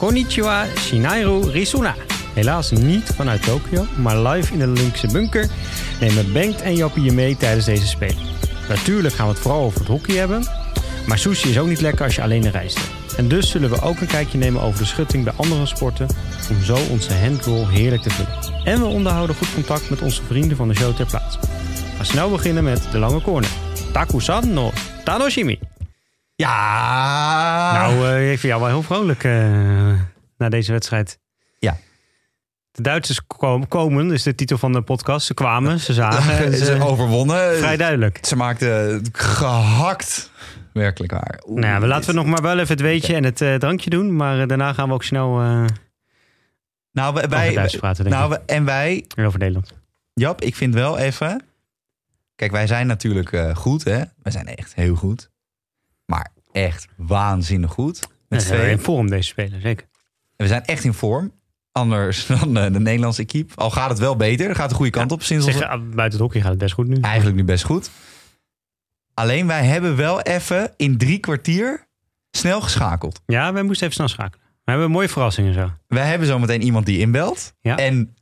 Konnichiwa Shinairu Risuna. Helaas niet vanuit Tokio, maar live in de Olympische bunker nemen Bengt en Jappie je mee tijdens deze Spelen. Natuurlijk gaan we het vooral over het hockey hebben, maar sushi is ook niet lekker als je alleen reist. En dus zullen we ook een kijkje nemen over de schutting bij andere sporten, om zo onze handroll heerlijk te vullen. En we onderhouden goed contact met onze vrienden van de show ter plaatse. We snel beginnen met de lange corner. Takusan no Tanoshimi. Ja! Nou, eh, ik vind jou wel heel vrolijk eh, na deze wedstrijd. Ja. De Duitsers komen, komen, is de titel van de podcast. Ze kwamen, ze zagen. Ze Ze, overwonnen. vrij duidelijk. Ze maakten gehakt. Werkelijk waar. Oeh, Nou ja, laten we nog maar wel even het weetje en het eh, drankje doen. Maar daarna gaan we ook snel Nou, wij, praten, nou, we- en wij, En over Nederland. Jap, ik vind wel even. Kijk, wij zijn natuurlijk goed, hè? Wij zijn echt heel goed. Echt waanzinnig goed. Met We zijn twee. in vorm deze spelen, zeker. We zijn echt in vorm. Anders dan eh, de Nederlandse equipe. Al gaat het wel beter. Gaat de goede kant op sinds Zeg, onze... ah, buiten het hockey gaat het best goed nu. Eigenlijk nu best goed. Alleen wij hebben wel even in drie kwartier snel geschakeld. Ja, we moesten even snel schakelen. We hebben een mooie verrassingen zo. Wij hebben zometeen iemand die inbelt. Ja. En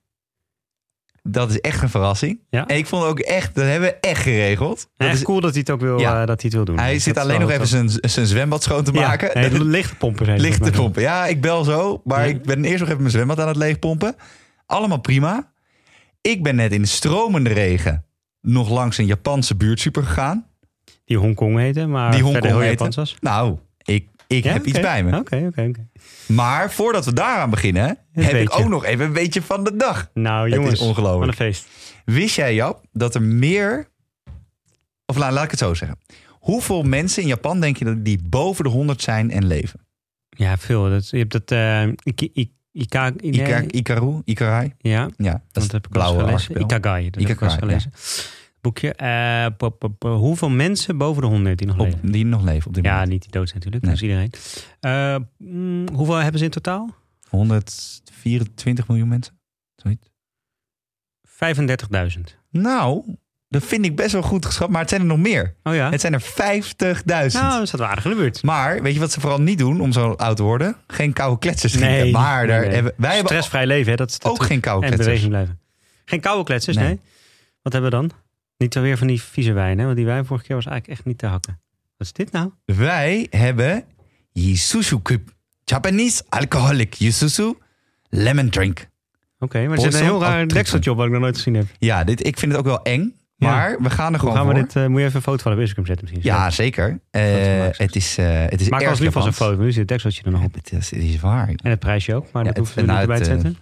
dat is echt een verrassing. Ja. En ik vond ook echt, dat hebben we echt geregeld. Dat Echt is, cool dat hij het ook wil, Ja. eh, dat hij het wil doen. hij Dat zit alleen nog even zijn, zijn zwembad schoon te maken. Nee, lichte pompen zijn het Licht te volgens mij. pompen. Ja, ik bel zo. Maar ik ben eerst nog even mijn zwembad aan het leegpompen. Allemaal prima. Ik ben net in de stromende regen nog langs een Japanse buurtsuper gegaan. Die Hongkong heette, maar Die Hongkong heel heette. Japans was. Nou, ik, ik Ja, heb iets bij me. Oké, oké, oké. Maar voordat we daaraan beginnen, heb ik ook nog even een beetje van de dag. Nou Het is jongens, ongelooflijk. wat een feest. Wist jij, Jap, dat er meer... Of laat, laat ik het zo zeggen. Hoeveel mensen in Japan denk je dat die boven de 100 zijn en leven? Ja, veel. Dat, je hebt dat... eh Ika, I- Ika, nee, Ika, Ikaru? Ikarai? Ja, Ja, dat heb ik blauwe gelezen. archipel. Ikagai, dat heb ik gelezen. Boekje. Eh, hoeveel mensen boven de 100 die nog Op, leven? die nog leven op dit Ja, moment. niet die dood zijn natuurlijk. Nee. Dat is iedereen. Eh, mm, hoeveel hebben ze in totaal? 124 miljoen mensen. Zoiets. 35.000. Nou, dat vind ik best wel goed geschat. Maar het zijn er nog meer. Oh ja? Het zijn er 50.000. Nou, dat staat wel aardig in de buurt. Maar weet je wat ze vooral niet doen om zo oud te worden? Geen koude kletsers drinken. Nee, maar daar nee. Hebben, wij hebben Stressvrij leven, hè? Dat is ook geen koude En kletsers. beweging blijven. Geen koude kletsers, nee. Nee. Wat hebben we dan? Niet weer van die vieze wijn, hè? Want die wijn vorige keer was eigenlijk echt niet te hakken. Wat is dit nou? Wij hebben Yisuzu Cup. Japanese alcoholic Yisuzu lemon drink. Oké, maar er zit een heel raar dekseltje op wat ik nog nooit gezien heb. Ja, dit, ik vind het ook wel eng. Ja. Maar we gaan er Hoe gewoon gaan we voor. dit? eh, moet je even een foto van op Instagram zetten misschien? Ja, zeker. Eh, het is, eh het is Maak erg als lief als een Japans. foto. Nu zit het dekseltje er nog op. Het is, het is waar. En het prijsje ook, maar Ja, dat het- hoeven we niet erbij te het, zetten.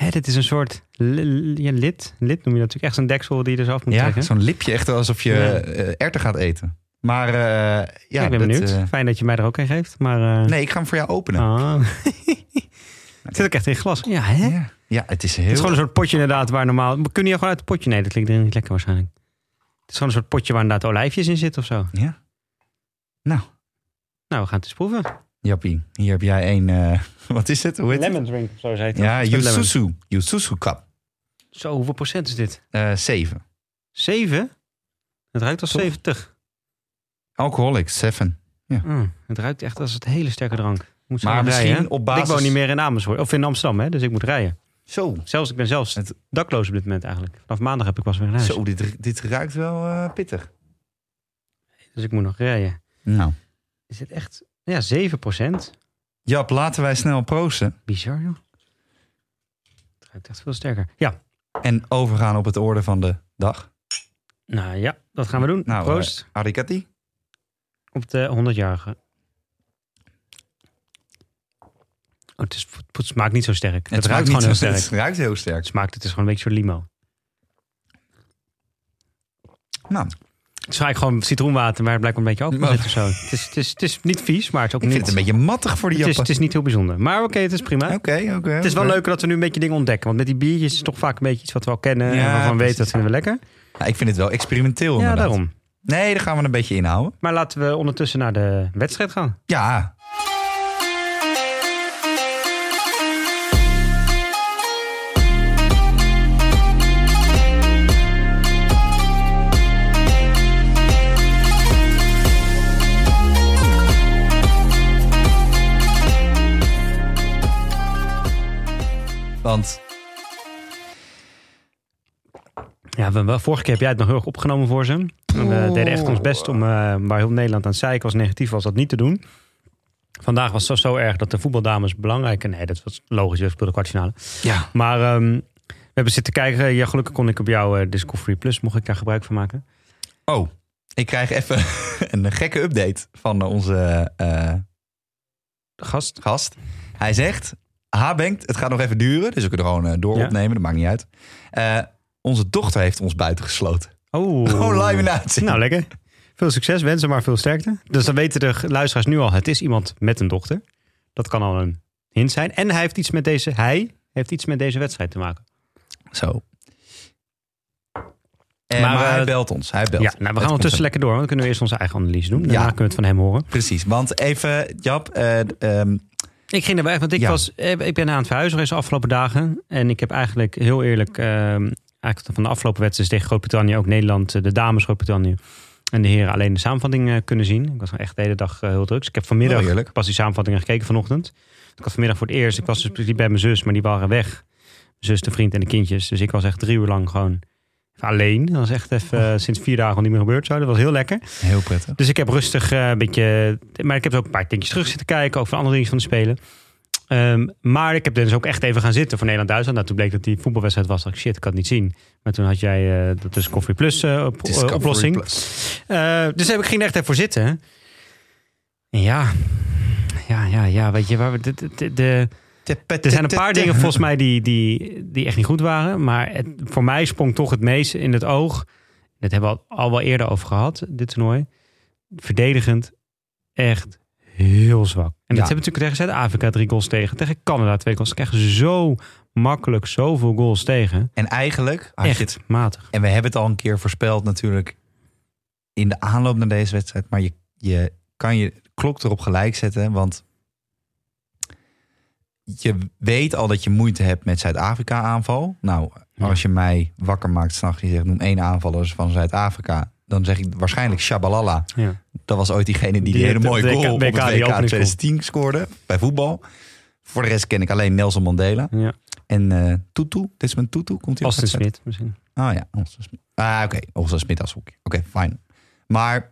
Hè, dit is een soort ja, lid. Lid noem je dat natuurlijk. Echt zo'n deksel die je dus af moet Ja, trekken. zo'n lipje echt alsof je Ja. eh, gaat eten. Maar eh, ja, ik ben dat, benieuwd. eh, Fijn dat je mij er ook een geeft. Maar, nee, ik ga hem voor jou openen. ah. het zit ook echt in glas. Ja, hè? Ja. ja, het is heel... Het is gewoon een soort potje inderdaad waar normaal... Kunnen je gewoon uit het potje? Nee, dat klinkt niet lekker waarschijnlijk. Het is gewoon een soort potje waar inderdaad olijfjes in zitten of zo. Ja. Nou, Nou, we gaan het eens proeven. Jappie, hier heb jij een... eh, wat is het? Hoe heet het? Lemon drink, zo zei het. Ja. Yusuzu. Yusuzu Cup. Zo, hoeveel procent is dit? Eh 7. Zeven? Het ruikt als Toch? 70. Alcoholic, 7. Mm, het ruikt echt als het hele sterke drank. Moet Maar misschien op basis- Ik woon niet meer in Amersfoort. Of in Amsterdam, hè? Dus ik moet rijden. Zo. Zelfs, ik ben zelfs Het- dakloos op dit moment eigenlijk. Vanaf maandag heb ik pas weer een huis. Zo, dit, dit ruikt wel eh, pittig. Dus ik moet nog rijden. Nou. Is dit echt... Ja, 7 procent. Jap, laten wij snel proosten. Bizar, joh. Het ruikt echt veel sterker. Ja, En overgaan op het orde van de dag. nou ja, dat gaan we doen. Nou, Proost arikati. op de 100-jarige. Oh, het, is, het smaakt niet zo sterk. Het, ruikt gewoon heel sterk. Het ruikt heel sterk. Het smaakt, het is gewoon een beetje zo'n limo. Nou, Het is eigenlijk gewoon citroenwater, waar het blijkbaar een beetje zit of zo. Het is, het, is, het is niet vies, maar het is ook ik niet... vind het een beetje mattig voor die het, is, het is niet heel bijzonder. Maar oké, het is prima. Oké, oké. Het is wel oké. leuk dat we nu een beetje dingen ontdekken. Want met die biertjes is het toch vaak een beetje iets wat we al kennen. Ja, en waarvan we weten, dat vinden we lekker. Ja, ik vind het wel experimenteel Ja, inderdaad. daarom. Nee, daar gaan we een beetje inhouden. Maar laten we ondertussen naar de wedstrijd gaan. Ja. Want Ja, we, vorige keer heb jij het nog heel erg opgenomen voor ze. We Oh. deden echt ons best om, eh, waar heel Nederland aan het zeiken was, negatief was, dat niet te doen. Vandaag was het zo, zo erg dat de voetbaldames belangrijk... Nee, dat was logisch, we speelden de kwartfinale. ja, Maar ehm, we hebben zitten kijken. Ja, gelukkig kon ik op jouw eh, Discovery Plus, mocht ik daar gebruik van maken. oh, ik krijg even een gekke update van onze eh, gast. gast. Hij zegt, Habenkt, het gaat nog even duren, dus we kunnen gewoon eh, door Ja. opnemen, dat maakt niet uit. Eh, onze dochter heeft ons buitengesloten. Oh. Gewoon live in. Nou, lekker. Veel succes, wensen maar veel sterkte. Dus dan weten de luisteraars nu al, het is iemand met een dochter. Dat kan al een hint zijn. En hij heeft iets met deze, hij heeft iets met deze wedstrijd te maken. Zo. Eh, Maar, maar hij belt ons. Hij belt. Ja, nou, we gaan ondertussen lekker door. Want dan kunnen we eerst onze eigen analyse doen. Daarna Ja. kunnen we het van hem horen. Precies, want even, Jap, eh, ehm, Ik ging er weg, want ik, Ja. was, eh, ik ben aan het verhuizen geweest de afgelopen dagen. En ik heb eigenlijk heel eerlijk, ehm, eigenlijk van de afgelopen wedstrijd tegen Groot-Brittannië, ook Nederland, eh, de dames Groot-Brittannië. En de heren alleen de samenvatting eh, kunnen zien. Ik was echt de hele dag heel druk. Dus ik heb vanmiddag eerlijk. pas die samenvattingen gekeken vanochtend. Ik had vanmiddag voor het eerst, ik was dus bij mijn zus, maar die waren weg. Mijn zus, de vriend en de kindjes. Dus ik was echt drie uur lang gewoon alleen. Dat was echt even eh, sinds vier dagen al niet meer gebeurd zo. Dat was heel lekker. heel prettig. Dus ik heb rustig eh, een beetje... Maar ik heb ook een paar dingetjes terug zitten kijken. Ook van andere dingen van de Spelen. Ehm, maar ik heb dus ook echt even gaan zitten voor Nederland-Duitsland. Nou, toen bleek dat die voetbalwedstrijd was. Dacht ik, shit, ik kan het niet zien. Maar toen had jij eh dat is Coffee Plus op, oplossing. Plus. Dus heb ik ging er echt even voor zitten. En ja, ja, ja, ja, weet je, waar we, de, de, de, er zijn een paar dingen volgens mij die, die, die echt niet goed waren. Maar het, voor mij sprong toch het meest in het oog. Dat hebben we al, al wel eerder over gehad, dit toernooi. Verdedigend echt heel zwak. En dat Ja. hebben we natuurlijk tegen Zuid-Afrika drie goals tegen. Tegen Canada twee goals. Ze krijgen zo makkelijk zoveel goals tegen. En eigenlijk, je Echt het, matig. en we hebben het al een keer voorspeld natuurlijk in de aanloop naar deze wedstrijd, maar je, je kan je klok erop gelijk zetten, want je weet al dat je moeite hebt met Zuid-Afrika aanval. Nou, als je mij wakker maakt s'nachts en je zegt noem één aanvaller van Zuid-Afrika, dan zeg ik waarschijnlijk Shabalala. Ja. Dat was ooit diegene die die, Die hele mooie goal op het WK, die WK openingsgoal. 2010 scoorde bij voetbal. Voor de rest ken ik alleen Nelson Mandela. Ja. En eh Tutu, dit is mijn Tutu, komt hij Austin? Smit misschien. Ah ja, Austin Smit. Ah oké, Austin Smit als hockey. Oké, fijn. Maar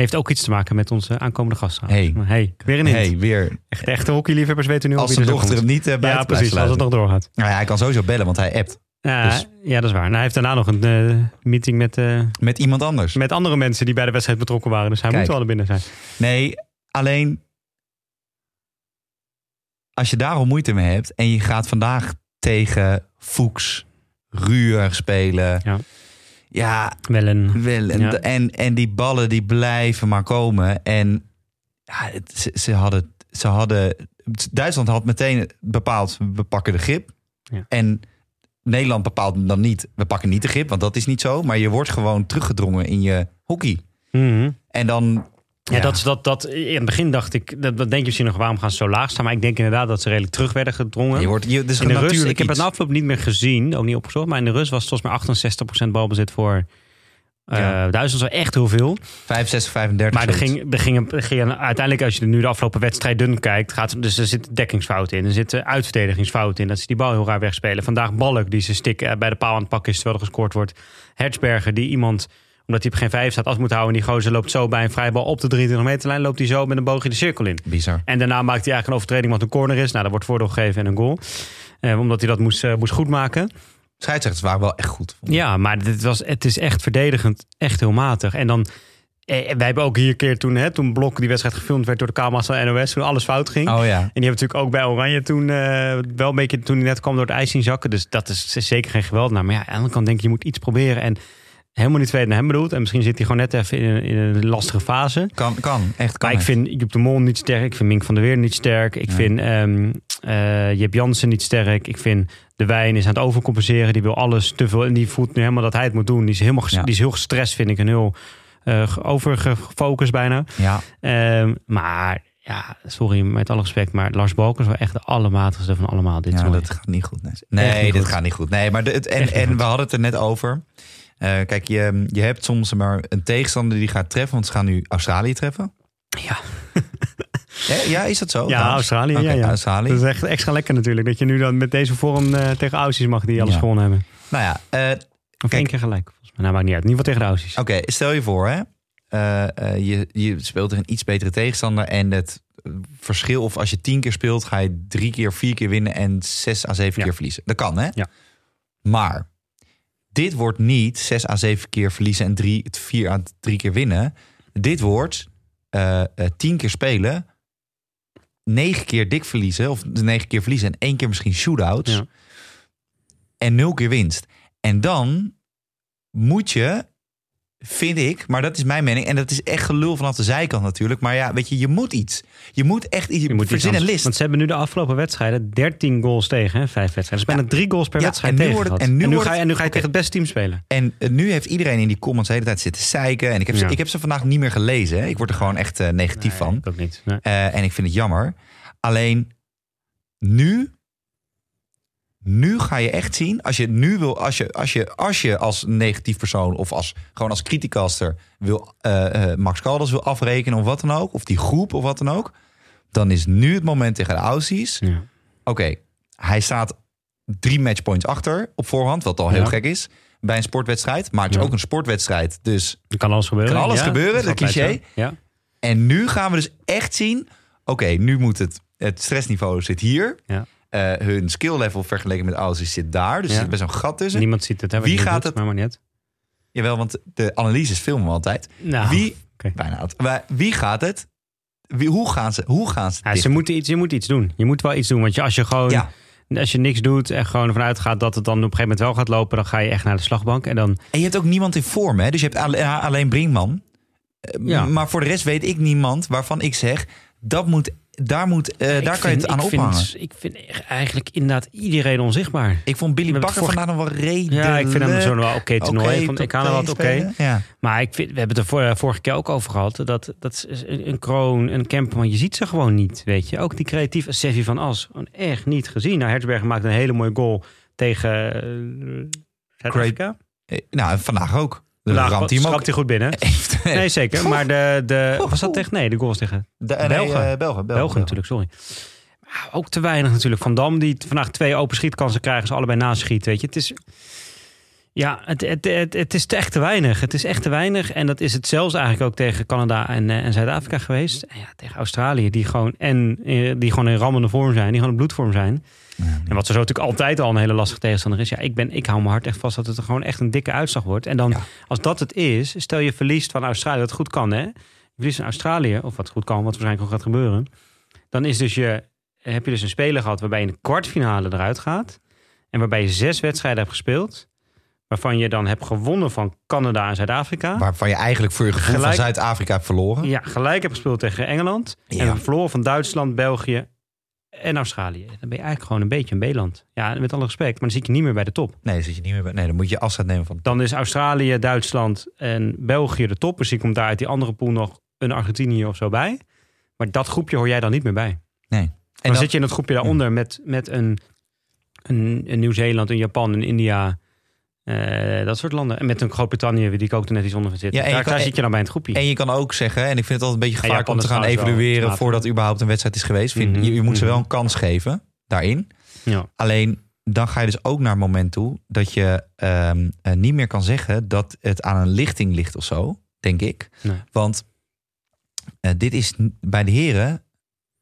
Heeft ook iets te maken met onze aankomende gast. trouwens. Hey. Weer een hint. hey, weer, Echt, echte hockeyliefhebbers weten nu al als zo dochter hem niet uh, Ja, precies. Als het nog doorgaat. Nou ja, hij kan sowieso bellen, want hij appt. Ja, Dus- ja, dat is waar. Nou, hij heeft daarna nog een eh, meeting met, eh, Met iemand anders. met andere mensen die bij de wedstrijd betrokken waren. Dus hij Kijk. moet wel er binnen zijn. Nee, alleen als je daar al moeite mee hebt en je gaat vandaag tegen Fuchs, Ruur spelen. Ja. Ja, Wel een... wel. En, Ja. en, en die ballen die blijven maar komen. En ja, het- ze, ze hadden, ze hadden. Duitsland had meteen bepaald: we pakken de grip. Ja. En Nederland bepaalt dan niet: we pakken niet de grip, want dat is niet zo. Maar je wordt gewoon teruggedrongen in je hockey. Mhm. En dan. Ja, Dat, is- dat, dat, in het begin dacht ik, dat, dat denk je misschien nog, waarom gaan ze zo laag staan? Maar ik denk inderdaad dat ze redelijk terug werden gedrongen. Je wordt, je, is in de rust, ik heb het na afloop niet meer gezien, ook niet opgezocht. Maar in de rust was het volgens mij 68% balbezit voor eh Ja. Duitsland. was echt heel veel. 65, 35. Maar er ging, er, ging, er ging uiteindelijk, als je nu de afgelopen wedstrijden kijkt, gaat, dus er zitten dekkingsfouten in. Er zitten uitverdedigingsfouten in. Dat ze die bal heel raar wegspelen. Vandaag Balk die zijn stick eh, bij de paal aan het pakken is terwijl er gescoord wordt. Hertzberger die iemand, omdat hij op geen vijf staat, af moet houden. En die gozer loopt zo bij een vrijbal op de 23 meterlijn. Loopt hij zo met een boogje de cirkel in. Bizar. En daarna maakt hij eigenlijk een overtreding wat een corner is. Nou, dat wordt voordeel gegeven en een goal. Eh, omdat hij dat moest, eh, moest goedmaken. Scheidsrechters waren wel echt goed. Ja, maar dit was, het is echt verdedigend, echt heel matig. En dan, eh, wij hebben ook hier een keer toen, hè, toen Blok die wedstrijd gefilmd werd door de camera's van NOS, toen alles fout ging. Oh ja. En die hebben natuurlijk ook bij Oranje toen eh, wel een beetje, toen hij net kwam door het ijs zien zakken. Dus dat is zeker geen geweld. Maar ja, aan de andere kant denk ik, je moet iets proberen. En helemaal niet weten naar hem bedoeld. En misschien zit hij gewoon net even in een, in een lastige fase. Kan, kan. Echt kan. Maar ik vind Joep de Mol niet sterk. Ik vind Mink van der Weer niet sterk. Ik Ja. vind ehm eh, Jip Jansen niet sterk. Ik vind De Wijn is aan het overcompenseren. Die wil alles te veel. En die voelt nu helemaal dat hij het moet doen. Die is, helemaal Ja. die is heel gestrest, vind ik. En heel ge- overgefocust bijna. Ja, Ehm, maar ja, sorry met alle respect. Maar Lars Balken is wel echt de allermatigste van allemaal dit ja dat gaat niet goed. Nee, nee niet dit goed. gaat niet goed. Nee, maar de, het, en, en goed. we hadden het er net over. Eh, kijk, je, je hebt soms maar een tegenstander die gaat treffen. Want ze gaan nu Australië treffen. Ja. Ja, is dat zo? Ja? Australië. Ja, ja. Australië. Dat is echt extra lekker natuurlijk. Dat je nu dan met deze vorm eh, tegen Aussies mag die alles Ja. gewonnen hebben. Nou ja, Of Kijk. één keer gelijk. Volgens mij. Nou, maakt niet uit. In ieder geval tegen de Aussies. Oké, stel je voor, hè? Je, je speelt tegen een iets betere tegenstander en het verschil, of als je tien keer speelt, ga je drie keer, vier keer winnen en zes à zeven Ja. keer verliezen. Dat kan, hè? Ja. Maar dit wordt niet zes à zeven keer verliezen en drie, vier à drie keer winnen. Dit wordt eh, tien keer spelen, negen keer dik verliezen, of negen keer verliezen en één keer misschien shootouts Ja. en nul keer winst. En dan moet je, vind ik, maar dat is mijn mening, en dat is echt gelul vanaf de zijkant natuurlijk. Maar ja, weet je, je moet iets. Je moet echt iets. Je moet iets verzin een anders- list. Want ze hebben nu de afgelopen wedstrijden 13 goals tegen. Hè? Vijf wedstrijden. Dus bijna drie goals per Ja, wedstrijd en nu tegen en nu ga je, het- en nu ga je tegen het beste team spelen. En eh, nu heeft iedereen in die comments de hele tijd zitten zeiken. En ik heb, ze, Ja. ik heb ze vandaag niet meer gelezen. Hè. Ik word er gewoon echt eh, negatief van. Ik ook niet. Nee. Eh, en ik vind het jammer. Alleen nu. Nu ga je echt zien, als je nu wil, als je als, je, als, je als negatief persoon of als gewoon als criticaster wil eh, eh, Max Caldas wil afrekenen of wat dan ook, of die groep of wat dan ook, dan is nu het moment tegen de Aussies. Ja. Oké, hij staat drie matchpoints achter op voorhand, wat al heel Ja. gek is bij een sportwedstrijd. Maar het is Ja. ook een sportwedstrijd, dus Er kan alles gebeuren. Kan alles gebeuren, dat altijd cliché. Ja. en nu gaan we dus echt zien. Oké, nu moet het. Het stressniveau zit hier. Ja. Eh, hun skill level vergeleken met Aussies zit daar. Dus Ja. er zit best een gat tussen. Niemand ziet het. Hè, Wie gaat doet, het- Maar. Jawel, want de analyses filmen we altijd. Nou, wie, bijna, maar wie gaat het? Wie, hoe gaan ze? Hoe gaan ze? Ja, ze moeten iets, je moet iets doen. Je moet wel iets doen. Want je, als je gewoon Ja. als je niks doet en gewoon ervan uitgaat dat het dan op een gegeven moment wel gaat lopen, dan ga je echt naar de slagbank. En dan En je hebt ook niemand in vorm, hè? Dus je hebt alleen Brinkman. Eh, Ja. Maar voor de rest weet ik niemand waarvan ik zeg... Dat moet, daar, moet, eh, daar kan je vind- het aan ik vind- ophangen. ik vind eigenlijk inderdaad iedereen onzichtbaar. Ik vond Billy Bakker vandaag nog wel redelijk... Ja, ik vind hem zo'n wel oké toernooi. oké ik vond, ik tot haal hem wat oké. Ja. Maar ik vind, we hebben het er vor- vorige keer ook over gehad. Dat, dat is een, kroon, een Kemperman, je ziet ze gewoon niet. Weet je, ook die creatieve Sevi van As. Gewoon echt niet gezien. Nou, Hertzberg maakt een hele mooie goal tegen uh, Zuid-Afrika. Eh, Nou, vandaag ook. De ramt hij ook. hij goed binnen. Heeft- Nee, zeker. Maar de, de, was dat tegen? Nee, de goal was tegen De, nee, Belgen. eh, Belgen. België natuurlijk, sorry. Maar ook te weinig natuurlijk. Van Dam, die vandaag twee open schietkansen krijgen, ze allebei naschieten. Weet je, het is. Ja, het, het, het, het is echt te weinig. Het is echt te weinig. En dat is het zelfs eigenlijk ook tegen Canada en, eh, en Zuid-Afrika geweest. En ja, tegen Australië, die gewoon, en, eh, die gewoon in rammende vorm zijn, die gewoon in bloedvorm zijn. En wat zo natuurlijk altijd al een hele lastige tegenstander is. Ja, ik, ben, ik hou mijn hart echt vast dat het er gewoon echt een dikke uitslag wordt. En dan, Ja. als dat het is, stel je verliest van Australië, wat goed kan hè. Je verliest van Australië, of wat goed kan, wat waarschijnlijk ook gaat gebeuren. Dan is dus je, heb je dus een speler gehad waarbij je in de kwartfinale eruit gaat. En waarbij je zes wedstrijden hebt gespeeld. Waarvan je dan hebt gewonnen van Canada en Zuid-Afrika. Waarvan je eigenlijk voor je gevoel Gelijk- van Zuid-Afrika hebt verloren. Ja, gelijk hebt gespeeld tegen Engeland. Ja. En verloren van Duitsland, België en Australië. Dan ben je eigenlijk gewoon een beetje een B-land. Ja, met alle respect. Maar dan zit je niet meer bij de top. Nee, dan zit je niet meer bij. Nee, dan moet je afscheid nemen van. Dan is Australië, Duitsland en België de top. Misschien komt daar uit die andere pool nog een Argentinië of zo bij. Maar dat groepje hoor jij dan niet meer bij. Nee. En dan, zit je in dat groepje daaronder met, met een, een, een Nieuw-Zeeland, een Japan, een India. Eh, dat soort landen. En met een Groot-Brittannië, die ik ook er net iets onder vind zitten. Ja, daar kan- daar zit je dan bij het groepje. En je kan ook zeggen, en ik vind het altijd een beetje gevaarlijk om te gaan evalueren voordat überhaupt een wedstrijd is geweest. Vind, Mhm, je, je moet ze mhm. wel een kans geven daarin. ja. Alleen dan ga je dus ook naar het moment toe dat je ehm, eh, niet meer kan zeggen dat het aan een lichting ligt of zo, denk ik. Nee. Want eh, dit is bij de heren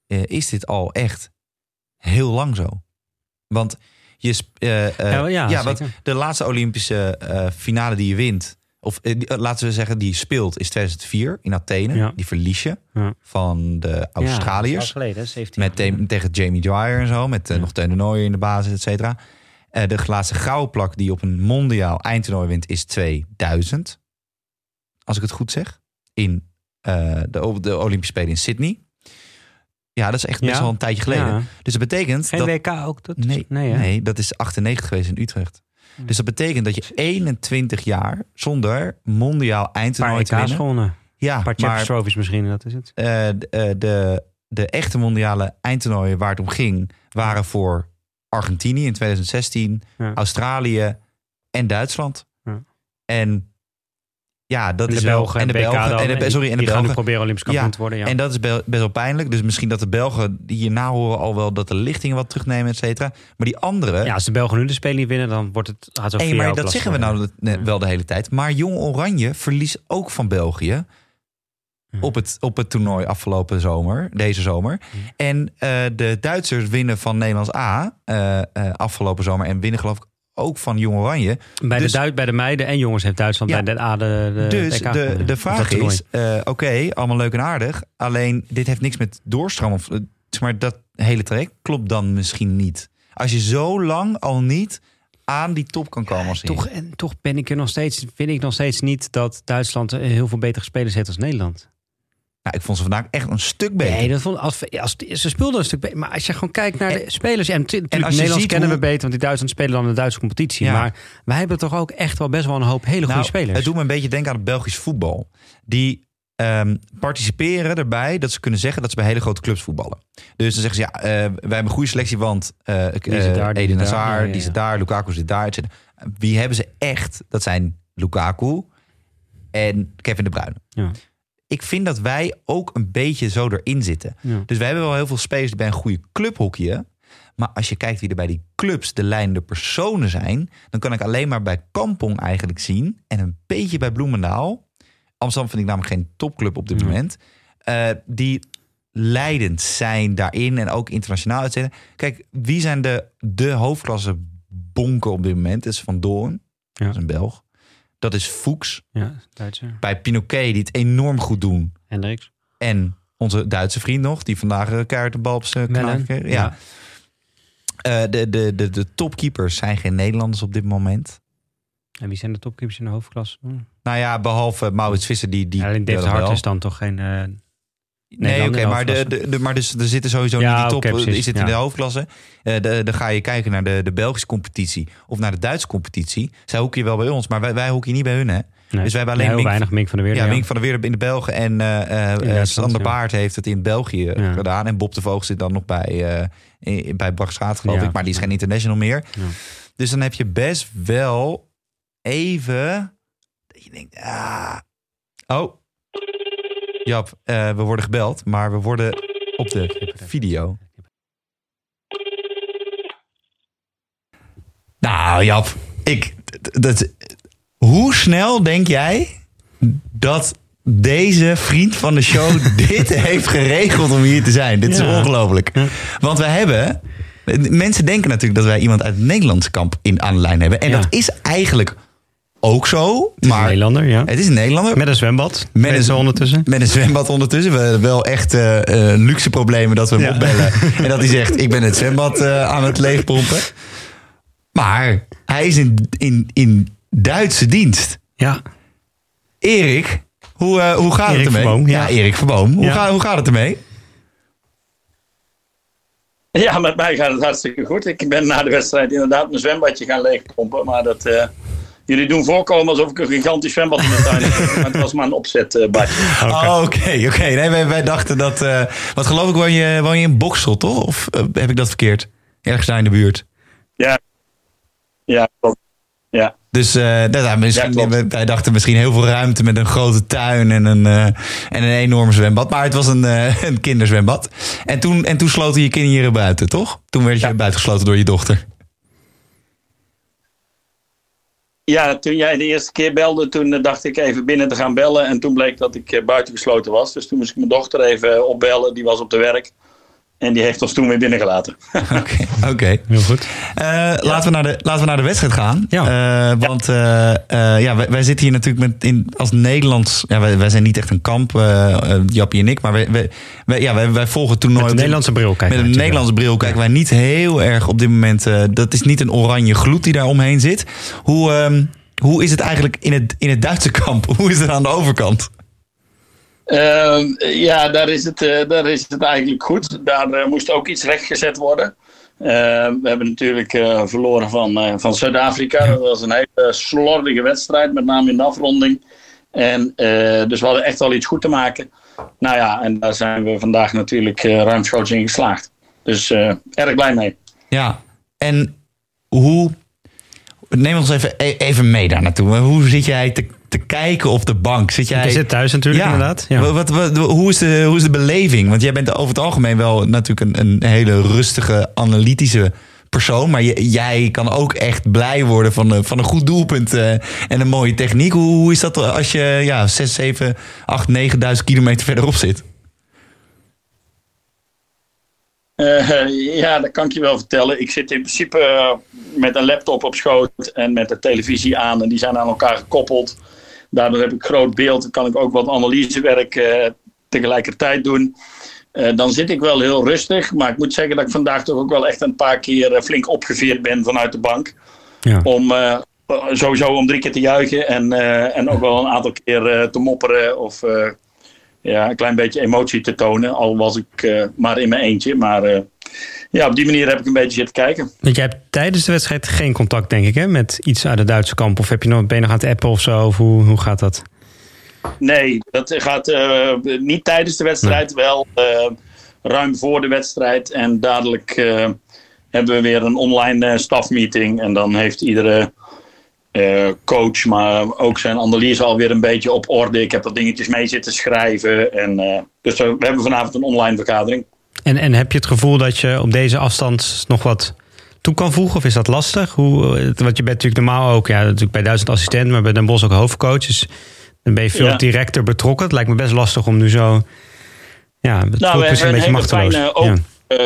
is dit al echt heel lang zo. Want je eh, eh, Ja, ja, ja, want de laatste Olympische eh, finale die je wint, of laten we zeggen die je speelt, is 2004 in Athene. Ja. Die verlies je Ja. van de Australiërs. geleden, hè, 17 Met jaar te- tegen Jamie Dwyer en zo. Met Ja. nog Teun de Nooijer in de basis, et cetera. Eh, de laatste gouden plak die op een mondiaal eindtoernooi wint is 2000. Als ik het goed zeg. In eh, de, de Olympische Spelen in Sydney. Ja, dat is echt best Ja. wel een tijdje geleden. Ja. Dus dat betekent Geen dat... WK ook? Dat Nee, nee, dat is 98 geweest in Utrecht. Dus dat betekent dat je 21 jaar zonder mondiaal eindtoernooi te winnen. gewonnen. Ja, Een paar maar Trophies misschien, dat is het. eh, de, eh, de, de echte mondiale eindtoernooien waar het om ging, waren voor Argentinië in 2016, Ja. Australië en Duitsland. Ja. En ja, dat En is wel. En de Belgen. dan, En de, sorry, en de die gaan Belgen. proberen Olympisch kampioen Ja, te worden. Ja. En dat is be- best wel pijnlijk. Dus misschien dat de Belgen hierna horen al wel dat de lichtingen wat terugnemen, et cetera. Maar die andere. ja, als de Belgen nu de Spelen niet winnen, dan wordt het gaat zo Hey, maar dat zeggen we nou wel de hele tijd. Maar Jong Oranje verliest ook van België. Ja. Op het, op het toernooi afgelopen zomer, deze zomer. En eh, de Duitsers winnen van Nederlands A eh, afgelopen zomer. En winnen geloof ik ook van Jong Oranje. Bij, dus- de Duit, bij de meiden en jongens heeft Duitsland Ja. bij de A de, de dus de, de vraag is, eh, oké, allemaal leuk en aardig. Alleen dit heeft niks met doorstroom. Of, eh, maar dat hele traject klopt dan misschien niet. Als je zo lang al niet aan die top kan komen als Toch, en toch ben ik er nog steeds, vind ik nog steeds niet dat Duitsland eh, heel veel betere spelers heeft als Nederland. Nou, ik vond ze vandaag echt een stuk beter. Nee, dat vond, als, als, ze speelden een stuk beter. Maar als je gewoon kijkt naar de spelers. En natuurlijk, als Nederlands kennen hoe- we beter, want die Duitsland spelen dan de Duitse competitie. Ja. Maar wij hebben toch ook echt wel best wel een hoop hele Nou, goede spelers. Het doet me een beetje denken aan het Belgisch voetbal. Die ehm, participeren erbij dat ze kunnen zeggen dat ze bij hele grote clubs voetballen. Dus dan zeggen ze, ja, eh, wij hebben een goede selectie, want daar, die Eden daar. Hazard, Ja, ja, die zit daar, Lukaku zit daar. et cetera. Wie hebben ze echt? Dat zijn Lukaku en Kevin De Bruyne. Ja. Ik vind dat wij ook een beetje zo erin zitten. Ja. Dus wij hebben wel heel veel spelers die bij een goede club hockeyen. Maar als je kijkt wie er bij die clubs de leidende personen zijn, dan kan ik alleen maar bij Kampong eigenlijk zien. En een beetje bij Bloemendaal. Amsterdam vind ik namelijk geen topclub op dit Ja. moment. eh, die leidend zijn daarin en ook internationaal uitzetten. Kijk, wie zijn de, de hoofdklasse bonken op dit moment? Dat is Van Doorn, Ja. dat is een Belg. Dat is Fuchs. Ja, Duitser. Bij Pinoquet, die het enorm goed doen. Hendricks. En onze Duitse vriend nog, die vandaag een keihard de bal op zijn kanaal. Ja. Eh, de, de, de, de topkeepers zijn geen Nederlanders op dit moment. En wie zijn de topkeepers in de hoofdklasse? Hm. Nou ja, behalve Maurits Visser, die... die Ja, alleen dat Hart is dan toch geen... eh, Nee, oké, de maar, de, de, de, maar dus, er zitten sowieso Ja, niet die top. zitten in ja. de hoofdklasse. Eh, de, dan ga je kijken naar de, de Belgische competitie of naar de Duitse competitie. Zij hoeken wel bij ons, maar wij, wij hoeken niet bij hun, hè? nee. Dus wij hebben alleen heel Mink- weinig Mink van der Weer. Ja, Wink van der Weer in de Belgen en eh eh, Sander. Baart heeft het in België Ja. gedaan. En Bob de Voogd zit dan nog bij, in- bij geloof ik. Maar die is geen international meer. Dus dan heb je best wel even... Dat je denkt, ah... Oh, Jap, eh, we worden gebeld, maar we worden op de video. Nou, Jap, ik, dat, hoe snel denk jij dat deze vriend van de show dit heeft geregeld om hier te zijn? Dit is Ja. ongelooflijk. Want wij hebben. Mensen denken natuurlijk dat wij iemand uit het Nederlandse kamp in, aan de lijn hebben. En Ja. dat is eigenlijk ook zo. Maar, Maar Nederlander, ja. het is een Nederlander. Met een zwembad. Met een- een ondertussen. Met een zwembad ondertussen. We hebben wel echt eh, eh, luxe problemen dat we hem Ja. opbellen. En dat hij zegt, ik ben het zwembad eh, aan het leegpompen. Maar hij is in, in, in Duitse dienst. Ja. Erik, hoe, eh, hoe gaat Erik het ermee? Verboom, ja. ja. Erik Verboom. Hoe, Ja. ga- hoe gaat het ermee? Ja, met mij gaat het hartstikke goed. Ik ben na de wedstrijd inderdaad mijn zwembadje gaan leegpompen. Maar dat, eh, jullie doen voorkomen alsof ik een gigantisch zwembad in de tuin heb. Maar het was maar een opzetbadje. Oh, Oké, oké. Nee, wij, wij dachten dat... eh, wat geloof ik, woon je, woon je in Boksel, toch? Of eh, heb ik dat verkeerd? Ergens daar in de buurt. Ja, ja, klopt. ja. Dus nou, nou, misschien, Ja, wij- wij dachten misschien heel veel ruimte met een grote tuin en een, eh, en een enorm zwembad. Maar het was een, eh, een kinderzwembad. En toen, en toen sloten je kinderen buiten, toch? Toen werd je Ja. buitengesloten door je dochter. Ja, toen jij de eerste keer belde, toen eh, dacht ik even binnen te gaan bellen. En toen bleek dat ik eh, buitengesloten was. Dus toen moest ik mijn dochter even opbellen. Die was op de werk. En die heeft ons toen weer binnengelaten. Oké, oké. Heel goed. Eh, laten, we naar de, laten we naar de wedstrijd gaan. Ja. Eh, want eh, eh, ja, wij, wij zitten hier natuurlijk met in, als Nederlands... Ja, wij, wij zijn niet echt een kamp, Jappie en ik. Maar wij, wij, wij- ja, wij, wij volgen het toernooi... Met een Nederlandse bril kijken. Met een Nederlandse bril kijken wij niet heel erg op dit moment. eh, dat is niet een oranje gloed die daar omheen zit. Hoe, ehm, hoe is het eigenlijk in het, in het Duitse kamp? Hoe is het aan de overkant? Ehm, ja, daar is, het, eh, daar is het eigenlijk goed. Daar eh, moest ook iets rechtgezet worden. Ehm, we hebben natuurlijk eh, verloren van, van Zuid-Afrika. Dat was een hele slordige wedstrijd, met name in de afronding. En, dus we hadden echt wel iets goed te maken. Nou ja, en daar zijn we vandaag natuurlijk ruimschoots in geslaagd. Dus erg blij mee. Ja, en hoe... Neem ons even, e- even mee daar naartoe. Hoe zit jij te, te kijken op de bank? Zit jij... Je zit thuis natuurlijk inderdaad. Ja. Wat, wat, hoe, is de, hoe is de beleving? Want jij bent over het algemeen wel natuurlijk een, een hele rustige, analytische persoon. Maar jij kan ook echt blij worden van, van een goed doelpunt uh, en een mooie techniek. Hoe, hoe, is dat als je ja, 6, 7, 8, 9.000 kilometer verderop zit? Uh, ja, dat kan ik je wel vertellen. Ik zit in principe uh, met een laptop op schoot en met de televisie aan. En die zijn aan elkaar gekoppeld. Daardoor heb ik groot beeld. Dan kan ik ook wat analysewerk uh, tegelijkertijd doen. dan zit ik wel heel rustig. Maar ik moet zeggen dat ik vandaag toch ook wel echt een paar keer flink opgeveerd ben vanuit de bank. Ja. Om sowieso om drie keer te juichen. En, en ook wel een aantal keer te mopperen of ja, een klein beetje emotie te tonen. Al was ik maar in mijn eentje. Maar ja, op die manier heb ik een beetje zitten kijken. Want jij hebt tijdens de wedstrijd geen contact, denk ik, hè, met iets uit de Duitse kamp? Of heb je nog, ben je nog aan het appen of zo? Of hoe, hoe gaat dat? Nee, dat gaat uh, niet tijdens de wedstrijd. Nee. Wel ruim voor de wedstrijd. En dadelijk hebben we weer een online stafmeeting. En dan heeft iedere coach, maar ook zijn analyse alweer een beetje op orde. Ik heb er dingetjes mee zitten schrijven. En, dus we hebben vanavond een online vergadering. En, en heb je het gevoel dat je op deze afstand nog wat toe kan voegen? Of is dat lastig? Hoe, want je bent natuurlijk normaal ook ja, natuurlijk bij duizend assistent, maar bij Den Bos ook hoofdcoach. Dus dan ben je veel ja. directer betrokken. Het lijkt me best lastig om nu zo. Ja, het nou, voelt een beetje machteloos. Fijne, ja. Uh,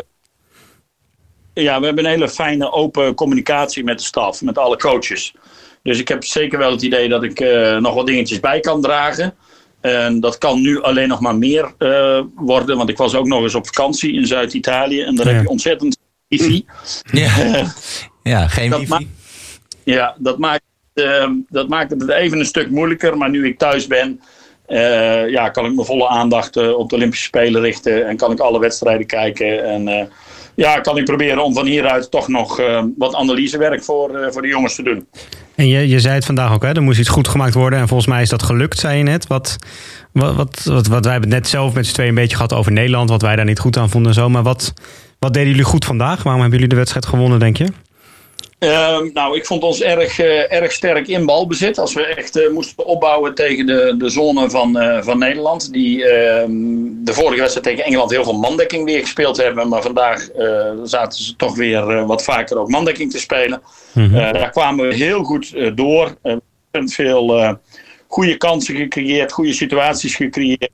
ja, we hebben een hele fijne open communicatie met de staf, met alle coaches. Dus ik heb zeker wel het idee dat ik uh, nog wat dingetjes bij kan dragen. En dat kan nu alleen nog maar meer uh, worden. Want ik was ook nog eens op vakantie in Zuid-Italië. En daar ja. heb je ontzettend wifi. Ja, ja geen dat wifi. ja, dat maakt, uh, dat maakt het even een stuk moeilijker. Maar nu ik thuis ben, uh, ja, kan ik mijn volle aandacht op de Olympische Spelen richten. En kan ik alle wedstrijden kijken. En ja, kan ik proberen om van hieruit toch nog uh, wat analysewerk voor, uh, voor de jongens te doen. En je, je zei het vandaag ook, hè? er moest iets goed gemaakt worden. En volgens mij is dat gelukt, zei je net. Wat, wat, wat, wat, wat wij hebben het net zelf met z'n tweeën een beetje gehad over Nederland. Wat wij daar niet goed aan vonden en zo. Maar wat, wat deden jullie goed vandaag? Waarom hebben jullie de wedstrijd gewonnen, denk je? Uh, nou, ik vond ons erg, uh, erg sterk in balbezit. Als we echt uh, moesten opbouwen tegen de, de zone van, eh, van Nederland. Die ehm, de vorige wedstrijd tegen Engeland heel veel mandekking weer gespeeld hebben. Maar vandaag zaten ze toch weer wat vaker ook mandekking te spelen. Mm -hmm. daar kwamen we heel goed door. We hebben veel goede kansen gecreëerd, goede situaties gecreëerd.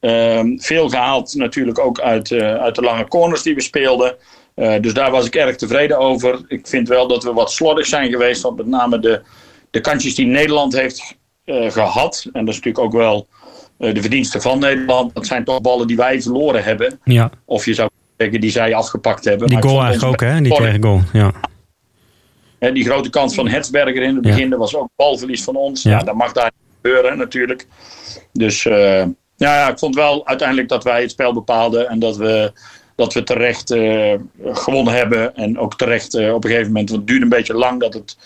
Ehm, veel gehaald natuurlijk ook uit, uit de lange corners die we speelden. Uh, dus daar was ik erg tevreden over. Ik vind wel dat we wat slordig zijn geweest. Want met name de, de kantjes die Nederland heeft uh, gehad. En dat is natuurlijk ook wel uh, de verdienste van Nederland. Dat zijn toch ballen die wij verloren hebben. Ja. Of je zou zeggen die zij afgepakt hebben. Die goal eigenlijk ook, hè? Die tweede goal, ja. En die grote kans van Hetsberger in het begin, ja. dat was ook balverlies van ons. Ja. ja dat mag daar niet gebeuren natuurlijk. Dus ja, ja, ik vond wel uiteindelijk dat wij het spel bepaalden. En dat we dat we terecht uh, gewonnen hebben. En ook terecht uh, op een gegeven moment, want het duurde een beetje lang dat het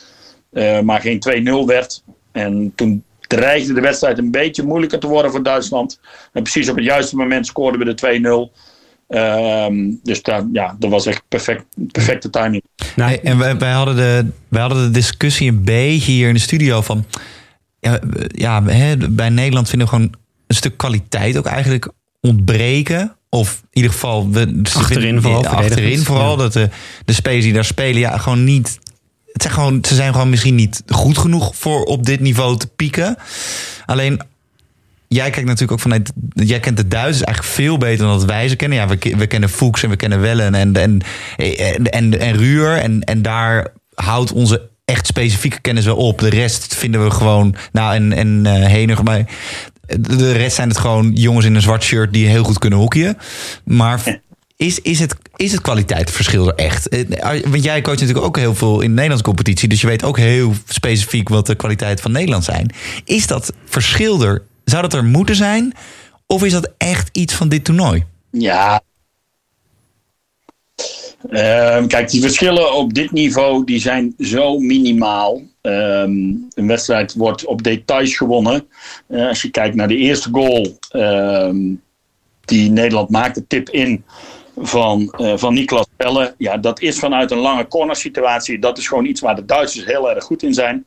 uh, maar geen 2-0 werd. En toen dreigde de wedstrijd een beetje moeilijker te worden voor Duitsland. En precies op het juiste moment scoorden we de 2-0. Um, dus daar, ja, dat was echt perfect, perfecte timing. Nou, en wij, hadden de, wij hadden de discussie een beetje hier in de studio van... Ja, ja hè, bij Nederland vinden we gewoon een stuk kwaliteit ook eigenlijk ontbreken. Of in ieder geval... We, achterin vooral. Achterin vooral. Dat de, de spelers die daar spelen, ja, gewoon niet... Het zijn gewoon, ze zijn gewoon misschien niet goed genoeg voor op dit niveau te pieken. Alleen, jij kijkt natuurlijk ook vanuit... Jij kent de Duitsers eigenlijk veel beter dan dat wij ze kennen. Ja, we, we kennen Fuchs en we kennen Wellen en, en, en, en, en Ruur. En, en daar houdt onze echt specifieke kennis wel op. De rest vinden we gewoon... Nou, en, en uh, Henig, maar de rest zijn het gewoon jongens in een zwart shirt die heel goed kunnen hockeyen. Maar is, is, het, is het kwaliteitsverschil er echt? Eh, want jij coacht natuurlijk ook heel veel in de Nederlandse competitie. Dus je weet ook heel specifiek wat de kwaliteit van Nederland zijn. Is dat verschil er? Zou dat er moeten zijn? Of is dat echt iets van dit toernooi? Ja, Uh, kijk, die verschillen op dit niveau die zijn zo minimaal. Um, een wedstrijd wordt op details gewonnen. Uh, als je kijkt naar de eerste goal um, die Nederland maakte, tip in van, uh, van Niklas Pelle. Ja, dat is vanuit een lange corner situatie. Dat is gewoon iets waar de Duitsers heel erg goed in zijn.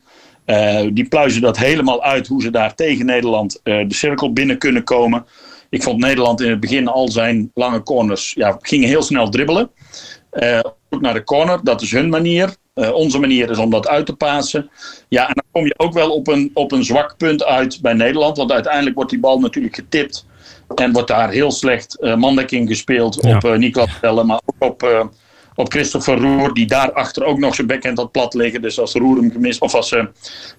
die pluizen dat helemaal uit hoe ze daar tegen Nederland de cirkel binnen kunnen komen. Ik vond Nederland in het begin al zijn lange corners ja, gingen heel snel dribbelen. ook naar de corner, dat is hun manier. Onze manier is om dat uit te pasen. Ja, en dan kom je ook wel op een, op een zwak punt uit bij Nederland. Want uiteindelijk wordt die bal natuurlijk getipt. En wordt daar heel slecht uh, mandekking gespeeld op uh, Niklas Bellen, maar ook op, uh, op Christopher Roer, die daarachter ook nog zijn backhand had plat liggen. Dus als Roer hem gemist, of als uh,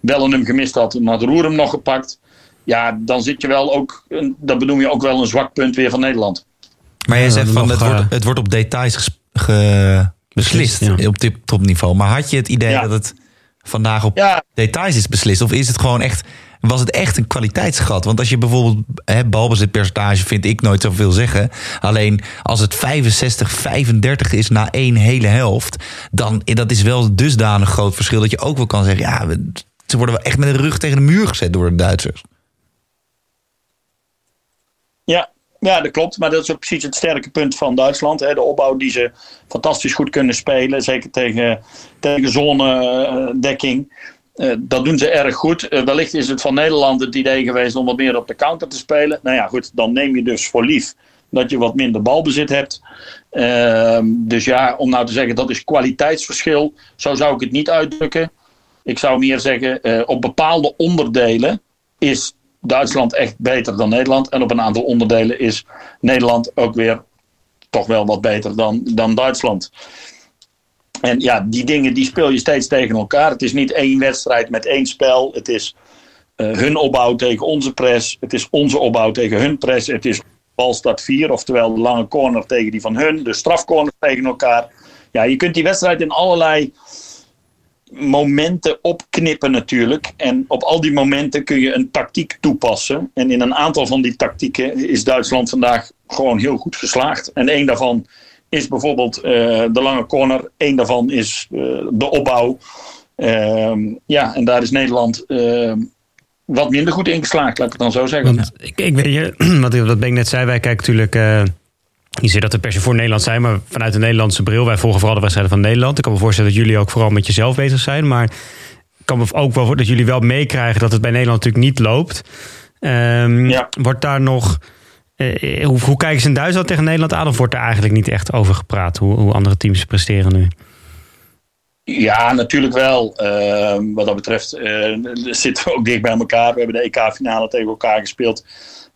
Bellen hem gemist had, dan had Roer hem nog gepakt. Ja, dan zit je wel ook, dat benoem je ook wel een zwak punt weer van Nederland. Maar jij zegt van, het, wordt, het wordt op details ge, beslist ja. op dit topniveau. Maar had je het idee ja. dat het vandaag op ja. details is beslist? Of is het gewoon echt was het echt een kwaliteitsgat. Want als je bijvoorbeeld hè, balbezitpercentage vind ik nooit zoveel zeggen. Alleen als het 65, 35 is na één hele helft, dan dat is wel dusdanig groot verschil dat je ook wel kan zeggen, ja, ze worden wel echt met de rug tegen de muur gezet door de Duitsers. Ja, dat klopt. Maar dat is ook precies het sterke punt van Duitsland. Hè. De opbouw die ze fantastisch goed kunnen spelen. Zeker tegen, tegen zonedekking. Uh, dat doen ze erg goed. Uh, wellicht is het van Nederland het idee geweest om wat meer op de counter te spelen. Nou ja, goed, dan neem je dus voor lief dat je wat minder balbezit hebt. Uh, dus ja, om nou te zeggen dat is kwaliteitsverschil, zo zou ik het niet uitdrukken. Ik zou meer zeggen, eh, op bepaalde onderdelen is Duitsland echt beter dan Nederland. En op een aantal onderdelen is Nederland ook weer toch wel wat beter dan, dan Duitsland. En ja, die dingen die speel je steeds tegen elkaar. Het is niet één wedstrijd met één spel. Het is uh, hun opbouw tegen onze press. Het is onze opbouw tegen hun press. Het is balstart 4, oftewel de lange corner tegen die van hun. De strafcorner tegen elkaar. Ja, je kunt die wedstrijd in allerlei momenten opknippen natuurlijk. En op al die momenten kun je een tactiek toepassen. En in een aantal van die tactieken is Duitsland vandaag gewoon heel goed geslaagd. En één daarvan is bijvoorbeeld uh, de lange corner. Eén daarvan is uh, de opbouw. Uh, ja, en daar is Nederland ehm, wat minder goed ingeslaagd, laat ik het dan zo zeggen. Want, ik, ik weet je, wat, wat Ben net zei, wij kijken natuurlijk... Je ziet dat er per se voor Nederland zijn, maar vanuit de Nederlandse bril. Wij volgen vooral de wedstrijden van Nederland. Ik kan me voorstellen dat jullie ook vooral met jezelf bezig zijn. Maar ik kan me ook wel dat jullie wel meekrijgen dat het bij Nederland natuurlijk niet loopt. Um, ja. Wordt daar nog uh, hoe, hoe kijken ze in Duitsland tegen Nederland aan? Of wordt er eigenlijk niet echt over gepraat hoe, hoe andere teams presteren nu? Ja, natuurlijk wel. Uh, wat dat betreft uh, zitten we ook dicht bij elkaar. We hebben de EK-finale tegen elkaar gespeeld.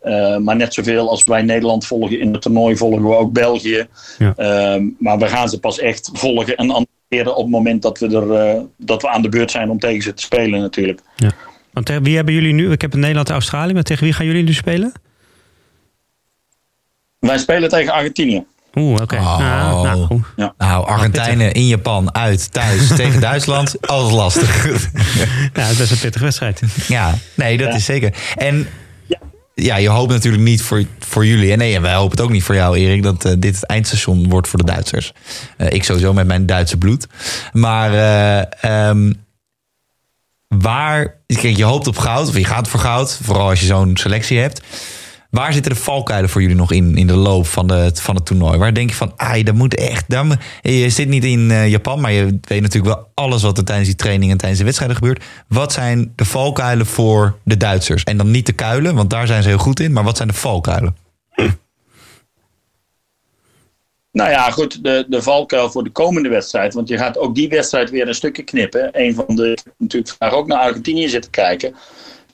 Uh, maar net zoveel als wij Nederland volgen in het toernooi, volgen we ook België. Ja. Ehm, maar we gaan ze pas echt volgen en analyseren op het moment dat we, er, dat we aan de beurt zijn om tegen ze te spelen natuurlijk. Ja. Want tegen wie hebben jullie nu? Ik heb Nederland en Australië, maar tegen wie gaan jullie nu spelen? Wij spelen tegen Argentinië. Oeh, oké. Okay. Oh. Nou, nou, ja. nou, Argentijnen in Japan uit, thuis tegen Duitsland, alles lastig. ja, dat is een pittige wedstrijd. Ja, nee, dat ja. is zeker. En ja. je hoopt natuurlijk niet voor, voor jullie. En nee, en wij hopen het ook niet voor jou, Erik, dat uh, dit het eindstation wordt voor de Duitsers. Uh, ik sowieso met mijn Duitse bloed. Maar uh, um, waar, kijk, je hoopt op goud, of je gaat voor goud, vooral als je zo'n selectie hebt. Waar zitten de valkuilen voor jullie nog in, in de loop van, de, van het toernooi? Waar denk je van, ah, dat moet echt. Daar, je zit niet in uh, Japan, maar je weet natuurlijk wel alles wat er tijdens die training en tijdens de wedstrijden gebeurt. Wat zijn de valkuilen voor de Duitsers? En dan niet de kuilen, want daar zijn ze heel goed in. Maar wat zijn de valkuilen? Nou ja, goed, de, de valkuil voor de komende wedstrijd. Want je gaat ook die wedstrijd weer een stukje knippen. Een van de, natuurlijk vandaag ook naar Argentinië zitten kijken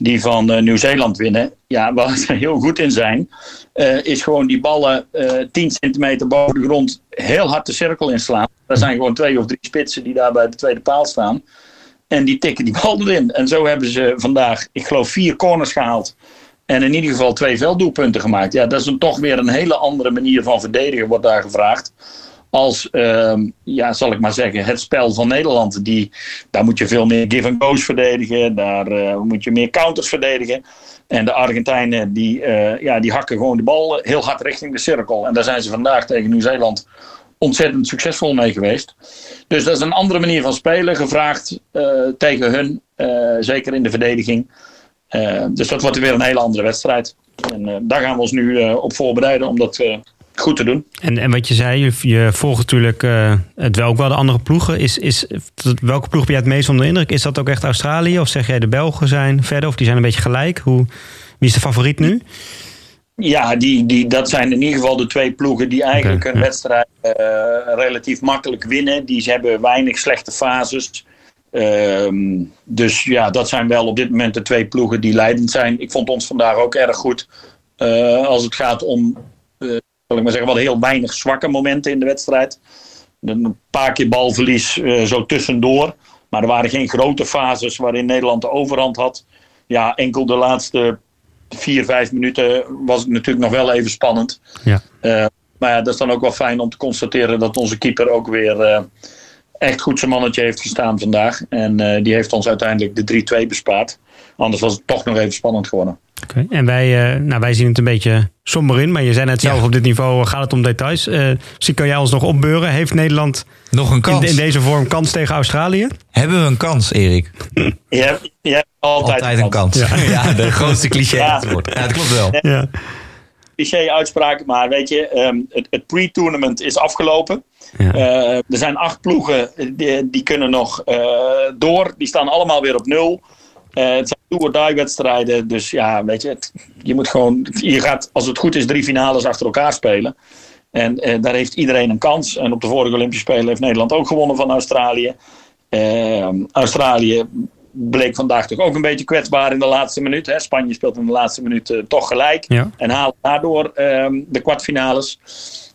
die van uh, Nieuw-Zeeland winnen. Ja, waar ze heel goed in zijn, uh, is gewoon die ballen uh, eh, 10 centimeter boven de grond heel hard de cirkel inslaan. Er zijn gewoon twee of drie spitsen die daar bij de tweede paal staan. En die tikken die bal erin. En zo hebben ze vandaag, ik geloof, vier corners gehaald. En in ieder geval twee velddoelpunten gemaakt. Ja, dat is een, toch weer een hele andere manier van verdedigen, wordt daar gevraagd als, uh, ja, zal ik maar zeggen, het spel van Nederland. Die, daar moet je veel meer give-and-go's verdedigen. Daar uh, moet je meer counters verdedigen. En de Argentijnen die, uh, ja, die hakken gewoon de bal heel hard richting de cirkel. En daar zijn ze vandaag tegen Nieuw-Zeeland ontzettend succesvol mee geweest. Dus dat is een andere manier van spelen, gevraagd uh, tegen hun. zeker in de verdediging. dus dat wordt weer een hele andere wedstrijd. En daar gaan we ons nu op voorbereiden om dat goed te doen. En, en wat je zei, je, je volgt natuurlijk uh, het wel ook wel de andere ploegen. Is, is, welke ploeg ben jij het meest onder de indruk? Is dat ook echt Australië? Of zeg jij de Belgen zijn verder? Of die zijn een beetje gelijk? Hoe, wie is de favoriet nu? Ja, die, die, dat zijn in ieder geval de twee ploegen die eigenlijk okay, een ja. wedstrijd uh, relatief makkelijk winnen. Die hebben weinig slechte fases. Um, dus ja, dat zijn wel op dit moment de twee ploegen die leidend zijn. Ik vond ons vandaag ook erg goed. Uh, als het gaat om, uh, zal ik maar zeggen, wat heel weinig zwakke momenten in de wedstrijd. Een paar keer balverlies uh, zo tussendoor. Maar er waren geen grote fases waarin Nederland de overhand had. Ja, enkel de laatste vier, vijf minuten was het natuurlijk nog wel even spannend. Ja. maar ja, dat is dan ook wel fijn om te constateren dat onze keeper ook weer echt goed zijn mannetje heeft gestaan vandaag. En uh, die heeft ons uiteindelijk de 3-2 bespaard. Anders was het toch nog even spannend geworden. Okay. En wij, uh, nou, wij zien het een beetje somber in. Maar je zei net zelf, ja. op dit niveau gaat het om details. Uh, misschien kan jij ons nog opbeuren. Heeft Nederland nog een kans? In, in, deze vorm kans tegen Australië? Hebben we een kans, Erik? Je hebt, je hebt altijd, altijd, een kans. Een kans. Ja. ja. de grootste cliché. Ja. ja, dat klopt wel. Ja. Cliché-uitspraak, maar weet je, um, het, het pre-tournament is afgelopen. Ja. Uh, er zijn acht ploegen die, die kunnen nog uh, door. Die staan allemaal weer op nul. Uh, het zijn do-or-die wedstrijden. Dus ja, weet je, het, je moet gewoon. Je gaat, als het goed is, drie finales achter elkaar spelen. En daar heeft iedereen een kans. En op de vorige Olympische Spelen heeft Nederland ook gewonnen van Australië. Australië bleek vandaag toch ook een beetje kwetsbaar in de laatste minuut. Hè. Spanje speelt in de laatste minuut toch gelijk. Ja. En haalt daardoor de kwartfinales.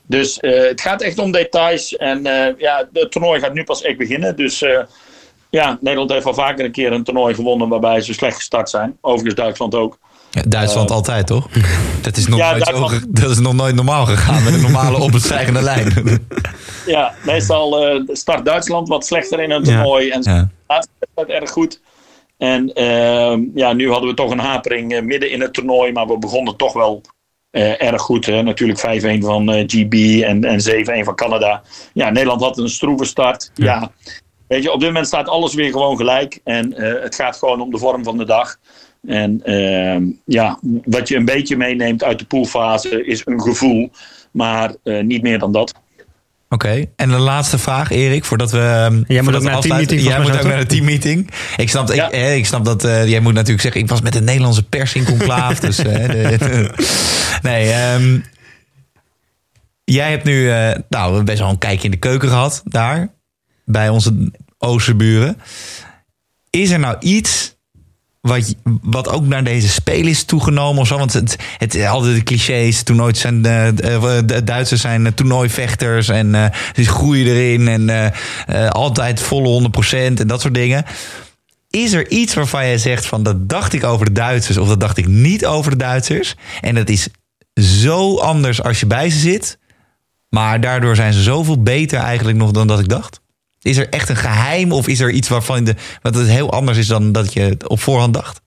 Dus het gaat echt om details. En ja, het toernooi gaat nu pas echt beginnen. Dus ja, Nederland heeft al vaker een keer een toernooi gewonnen waarbij ze slecht gestart zijn. Overigens Duitsland ook. Ja, Duitsland altijd, toch? Dat is, nog ja, nooit Duitsland... zo, dat is nog nooit normaal gegaan met een normale opstijgende lijn. ja, meestal start Duitsland wat slechter in een toernooi. En ja. wedstrijd erg goed. En ehm, ja, nu hadden we toch een hapering midden in het toernooi. Maar we begonnen toch wel erg goed. Hè? Natuurlijk 5-1 van GB en, en 7-1 van Canada. Ja, Nederland had een stroeve start. Ja. Weet je, op dit moment staat alles weer gewoon gelijk. En uh, het gaat gewoon om de vorm van de dag. En ja, wat je een beetje meeneemt uit de poolfase is een gevoel. Maar niet meer dan dat. Oké, okay. en de laatste vraag, Erik, voordat we. Jij moet ook naar een teammeeting. Jij moet ook naar een teammeeting. Ik snap, ja. ik, ik, snap dat. Uh, jij moet natuurlijk zeggen, ik was met de Nederlandse pers in conclave. dus. Uh, de, de, nee, um, jij hebt nu uh, nou, best wel een kijkje in de keuken gehad daar. Bij onze Oosterburen. Is er nou iets wat, wat ook naar deze spelen is toegenomen of zo? Want het, het altijd de clichés. Zijn de, de Duitsers zijn toernooivechters en uh, ze groeien erin en altijd volle 100% en dat soort dingen. Is er iets waarvan jij zegt van dat dacht ik over de Duitsers of dat dacht ik niet over de Duitsers? En dat is zo anders als je bij ze zit. Maar daardoor zijn ze zoveel beter eigenlijk nog dan dat ik dacht. Is er echt een geheim of is er iets waarvan de, wat het heel anders is dan dat je op voorhand dacht?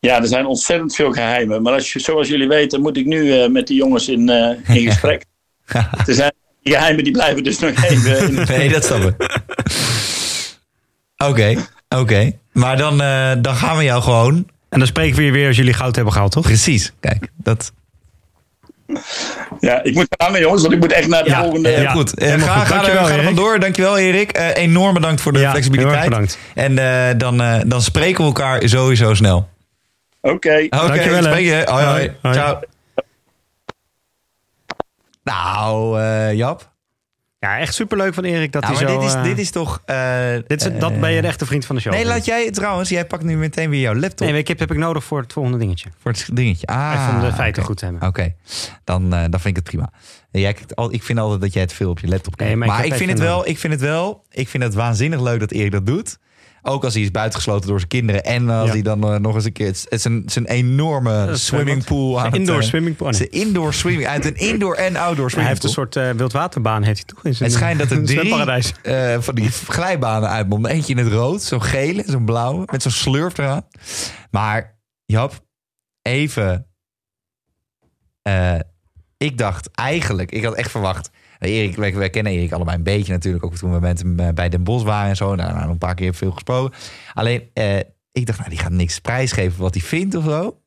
Ja, er zijn ontzettend veel geheimen. Maar als je, zoals jullie weten, moet ik nu uh, met die jongens in, uh, in gesprek. er zijn die geheimen die blijven dus nog even. In nee, dat snap ik. Oké, oké. Okay. Maar dan, uh, dan gaan we jou gewoon. En dan spreken we je weer als jullie goud hebben gehaald, toch? Precies. Kijk, dat, ja, ik moet gaan, jongens, want ik moet echt naar de ja, volgende. Ja, goed. Uh, ga, ga er vandoor. Dankjewel, Erik. Uh, enorm bedankt voor de ja, flexibiliteit. bedankt. En uh, dan, dan spreken we elkaar sowieso snel. Oké. Okay. Oké, okay, Dankjewel. Spreek je. Hoi, hoi. hoi. Ciao. Nou, Jap. Ja, echt superleuk van Erik dat hij zo... Dit is, uh, dit is toch... Uh, dit is, dat ben je de echte vriend van de show. Nee, laat jij trouwens... Jij pakt nu meteen weer jouw laptop. Nee, ik heb, heb ik nodig voor het volgende dingetje. Voor het dingetje. Ah, Even om de feiten okay. goed te hebben. Oké, okay. dan, uh, dan vind ik het prima. Jij, ik vind altijd dat jij het veel op je laptop kijkt. Nee, maar, maar ik, ik, vind het wel, ik vind het wel... Ik vind het waanzinnig leuk dat Erik dat doet. Ook als hij is buitengesloten door zijn kinderen. En als ja. hij dan uh, nog eens een keer... Het is een, zijn enorme swimmingpool. Zijn indoor swimmingpool. Zijn indoor swimming. Uit een indoor en outdoor Hij heeft een soort uh, wildwaterbaan heeft hij toch? In zijn, het schijnt dat er drie uh, van die glijbanen uitmonden. Eentje in het rood, zo'n gele, zo'n blauwe. Met zo'n slurf eraan. Maar Jap, even... ik dacht eigenlijk... Ik had echt verwacht... Erik, wij, wij, kennen Erik allebei een beetje natuurlijk. Ook toen we met hem bij Den Bos waren en zo. Nou, nou een paar keer veel gesproken. Alleen, eh, ik dacht, nou, die gaat niks prijsgeven wat hij vindt of zo.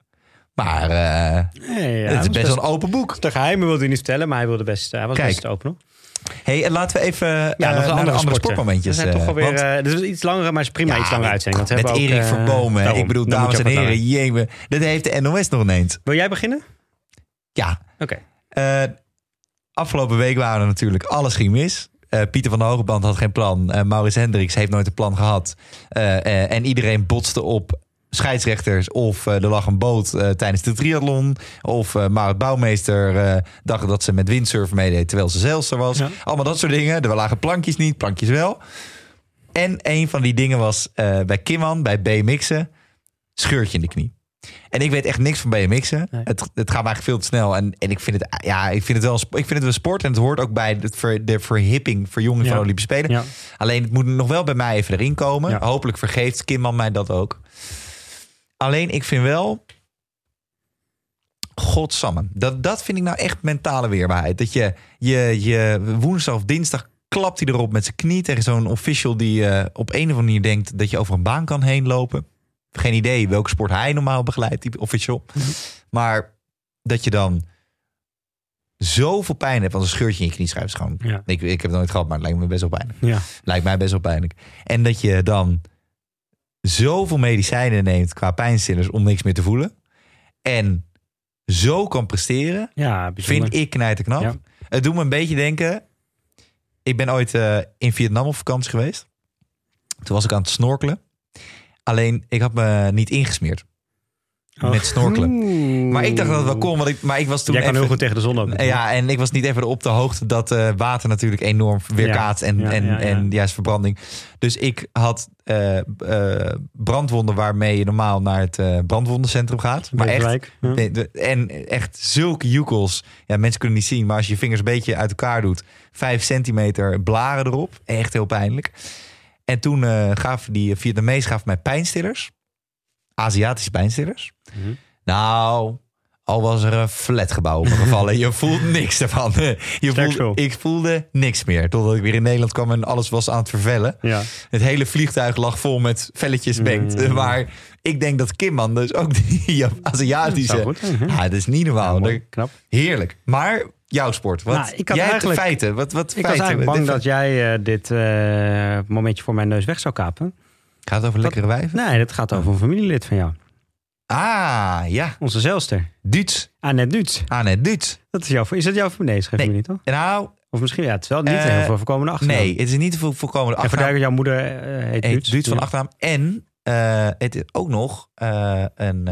Maar eh, Nee, ja, het is best wel een open boek. De geheimen wilde hij niet vertellen, maar hij wilde best, hij was Kijk. best open. Hoor. hey, en laten we even eh, Ja, nog de andere, andere sportmomentjes. We zijn toch eh, alweer, want- eh, dit is iets langer, maar het is prima Ja, iets langer met- uitzending. Want met Erik eh, Verbomen. daarom. Ik bedoel, dames en heren, jemen. Dat heeft de NOS nog ineens. Wil jij beginnen? Ja, Oké. Eh, afgelopen week waren er natuurlijk alles ging mis. Eh, Pieter van der Hogeband had geen plan. Eh, Maurits Hendricks heeft nooit een plan gehad. Eh, en iedereen botste op scheidsrechters. Of er lag een boot tijdens de triathlon. Of eh Marit Bouwmeester dacht dat ze met windsurfen meedeed terwijl ze zeilster was. Ja. Allemaal dat soort dingen. Er lagen plankjes niet, plankjes wel. En een van die dingen was bij Kimman, bij BMX'en, scheurtje in de knie. En ik weet echt niks van BMX'en. Nee. Het, het gaat me eigenlijk veel te snel. En, en ik, vind het, ja, ik, vind het wel, ik vind het wel sport. En het hoort ook bij de, ver, de verhipping, verjonging van Ja. de Olympische Spelen. Ja. Alleen het moet nog wel bij mij even erin komen. Ja. Hopelijk vergeeft Kimman mij dat ook. Alleen ik vind wel... Godsamme. Dat, dat vind ik nou echt mentale weerbaarheid. Dat je, je, je woensdag of dinsdag klapt hij erop met zijn knie tegen zo'n official die eh, op een of andere manier denkt dat je over een baan kan heen lopen. Geen idee welke sport hij normaal begeleidt, die official. Maar dat je dan zoveel pijn hebt, want een scheurtje in je knie schrijven is gewoon. Ja. Ik, ik heb het nooit gehad, maar het lijkt me best wel pijnlijk. Ja. Lijkt mij best wel pijnlijk. En dat je dan zoveel medicijnen neemt qua pijnstillers om niks meer te voelen. En zo kan presteren, Ja, vind ik knijterknap. Ja. Het doet me een beetje denken. Ik ben ooit eh, in Vietnam op vakantie geweest. Toen was ik aan het snorkelen. Alleen ik had me niet ingesmeerd Oh. met snorkelen. Oeh. Maar ik dacht dat het wel kon, want ik, maar ik was toen Jij kan even, heel goed tegen de zon ook. ja, en ik was niet even op de hoogte dat eh, water natuurlijk enorm weerkaatst en, Ja, en, ja, ja. en juist verbranding. Dus ik had eh, eh, brandwonden waarmee je normaal naar het brandwondencentrum gaat. Maar echt, en echt zulke joekels. Ja, mensen kunnen niet zien, maar als je je vingers een beetje uit elkaar doet, vijf centimeter blaren erop. Echt heel pijnlijk. En toen eh gaf die Vietnamees gaf mij pijnstillers. Aziatische pijnstillers. Mhm. Nou, al was er een flatgebouw gevallen. je voelt niks ervan. Je voelt, ik voelde niks meer. Totdat ik weer in Nederland kwam en alles was aan het vervellen. Ja. Het hele vliegtuig lag vol met velletjes benkt. Mm. Maar ik denk dat Kimman dus ook die Aziatische... Ja, dat is niet normaal. Ja, mooi. Knap. Heerlijk. Maar jouw sport. Wat, Nou, ik had jij de eigenlijk- feiten. Wat, wat Ik was feiten? eigenlijk bang dat jij eh, dit eh, momentje voor mijn neus weg zou kapen. Gaat het over lekkere wijven? Nee, dat gaat over een familielid van jou. Ah, ja. Onze zeilster. Duits. Annette Duits. Nee, Duits. Dat is, jouw, is dat jouw familie? Nee, geen Nee. familie, toch? Nou, Of misschien, ja, het is wel niet Eh, heel veel voorkomende achternaam. nee. Het is niet veel voorkomende En voor achternaam. jouw moeder heet heet Duits. Duits van achternaam. En het is ook nog een,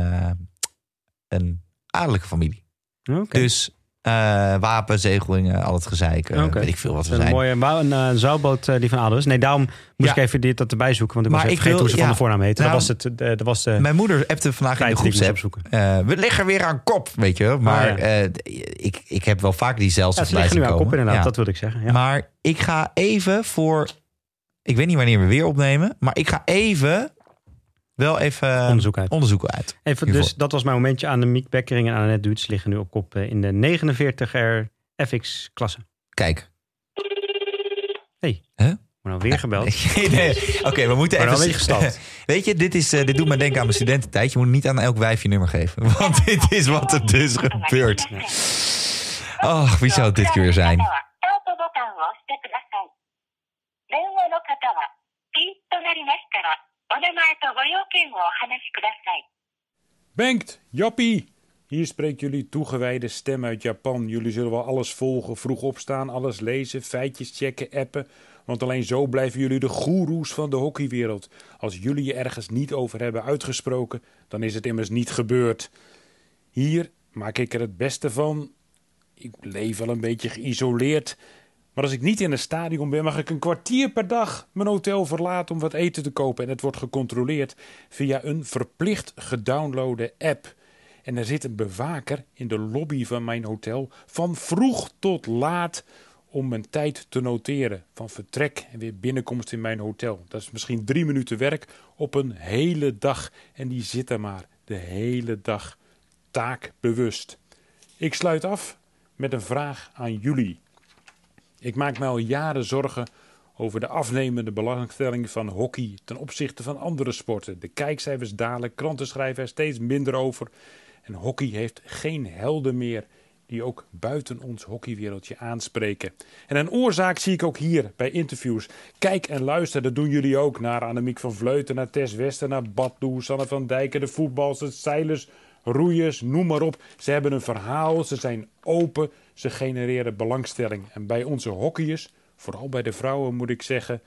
een adellijke familie. Oké. Dus eh wapenzegelingen, al het gezeik. eh, Oké. Weet ik veel wat we een zijn. mooie een eh, zoutboot eh, die van adel is. Nee, daarom moest Ja. ik even dit dat erbij zoeken. Want ik Maar was ik vergeten wil- hoe ze van de voornaam heette. Nou, dat was het. eh, dat was de Mijn moeder appte vandaag in de groepsapp. eh, we liggen weer aan kop, weet je. Maar ja. eh, ik, ik heb wel vaak die zelfs Ja, ze liggen nu aan kop inderdaad. Dat wilde ik zeggen. Ja. Maar ik ga even voor... Ik weet niet wanneer we weer opnemen. Maar ik ga even... Wel even Onderzoek uit. onderzoeken uit. Even, hiervoor. dus dat was mijn momentje. aan de Miek Bekkering en Annette Duits liggen nu op kop eh, in de 49er FX-klasse. Kijk. Hey. Huh? Nou weer gebeld. nee. Oké, we moeten Maar even... een beetje gestapt. Weet je, dit, is, eh, dit doet me denken aan mijn studententijd. Je moet niet aan elk wijfje nummer geven. Want dit is wat er dus gebeurt. Ach, wie zou het dit keer weer zijn? Bengt, Jappie! Hier spreekt jullie toegewijde stem uit Japan. Jullie zullen wel alles volgen, vroeg opstaan, alles lezen, feitjes checken, appen. Want alleen zo blijven jullie de goeroes van de hockeywereld. Als jullie je ergens niet over hebben uitgesproken, dan is het immers niet gebeurd. Hier maak ik er het beste van. Ik leef wel een beetje geïsoleerd. Maar als ik niet in een stadion ben, mag ik een kwartier per dag mijn hotel verlaten om wat eten te kopen. En het wordt gecontroleerd via een verplicht gedownloade app. En er zit een bewaker in de lobby van mijn hotel van vroeg tot laat om mijn tijd te noteren. Van vertrek en weer binnenkomst in mijn hotel. Dat is misschien drie minuten werk op een hele dag. En die zit er maar de hele dag taakbewust. Ik sluit af met een vraag aan jullie. Ik maak mij al jaren zorgen over de afnemende belangstelling van hockey ten opzichte van andere sporten. De kijkcijfers dalen, kranten schrijven er steeds minder over. En hockey heeft geen helden meer die ook buiten ons hockeywereldje aanspreken. En een oorzaak zie ik ook hier bij interviews. Kijk en luister, dat doen jullie ook. Naar Annemiek van Vleuten, naar Tess Wester, naar Baddoe, Sanne van Dijken, de voetbals, de zeilers, roeiers, noem maar op. Ze hebben een verhaal, ze zijn open, ze genereren belangstelling. En bij onze hockeyers, vooral bij de vrouwen moet ik zeggen...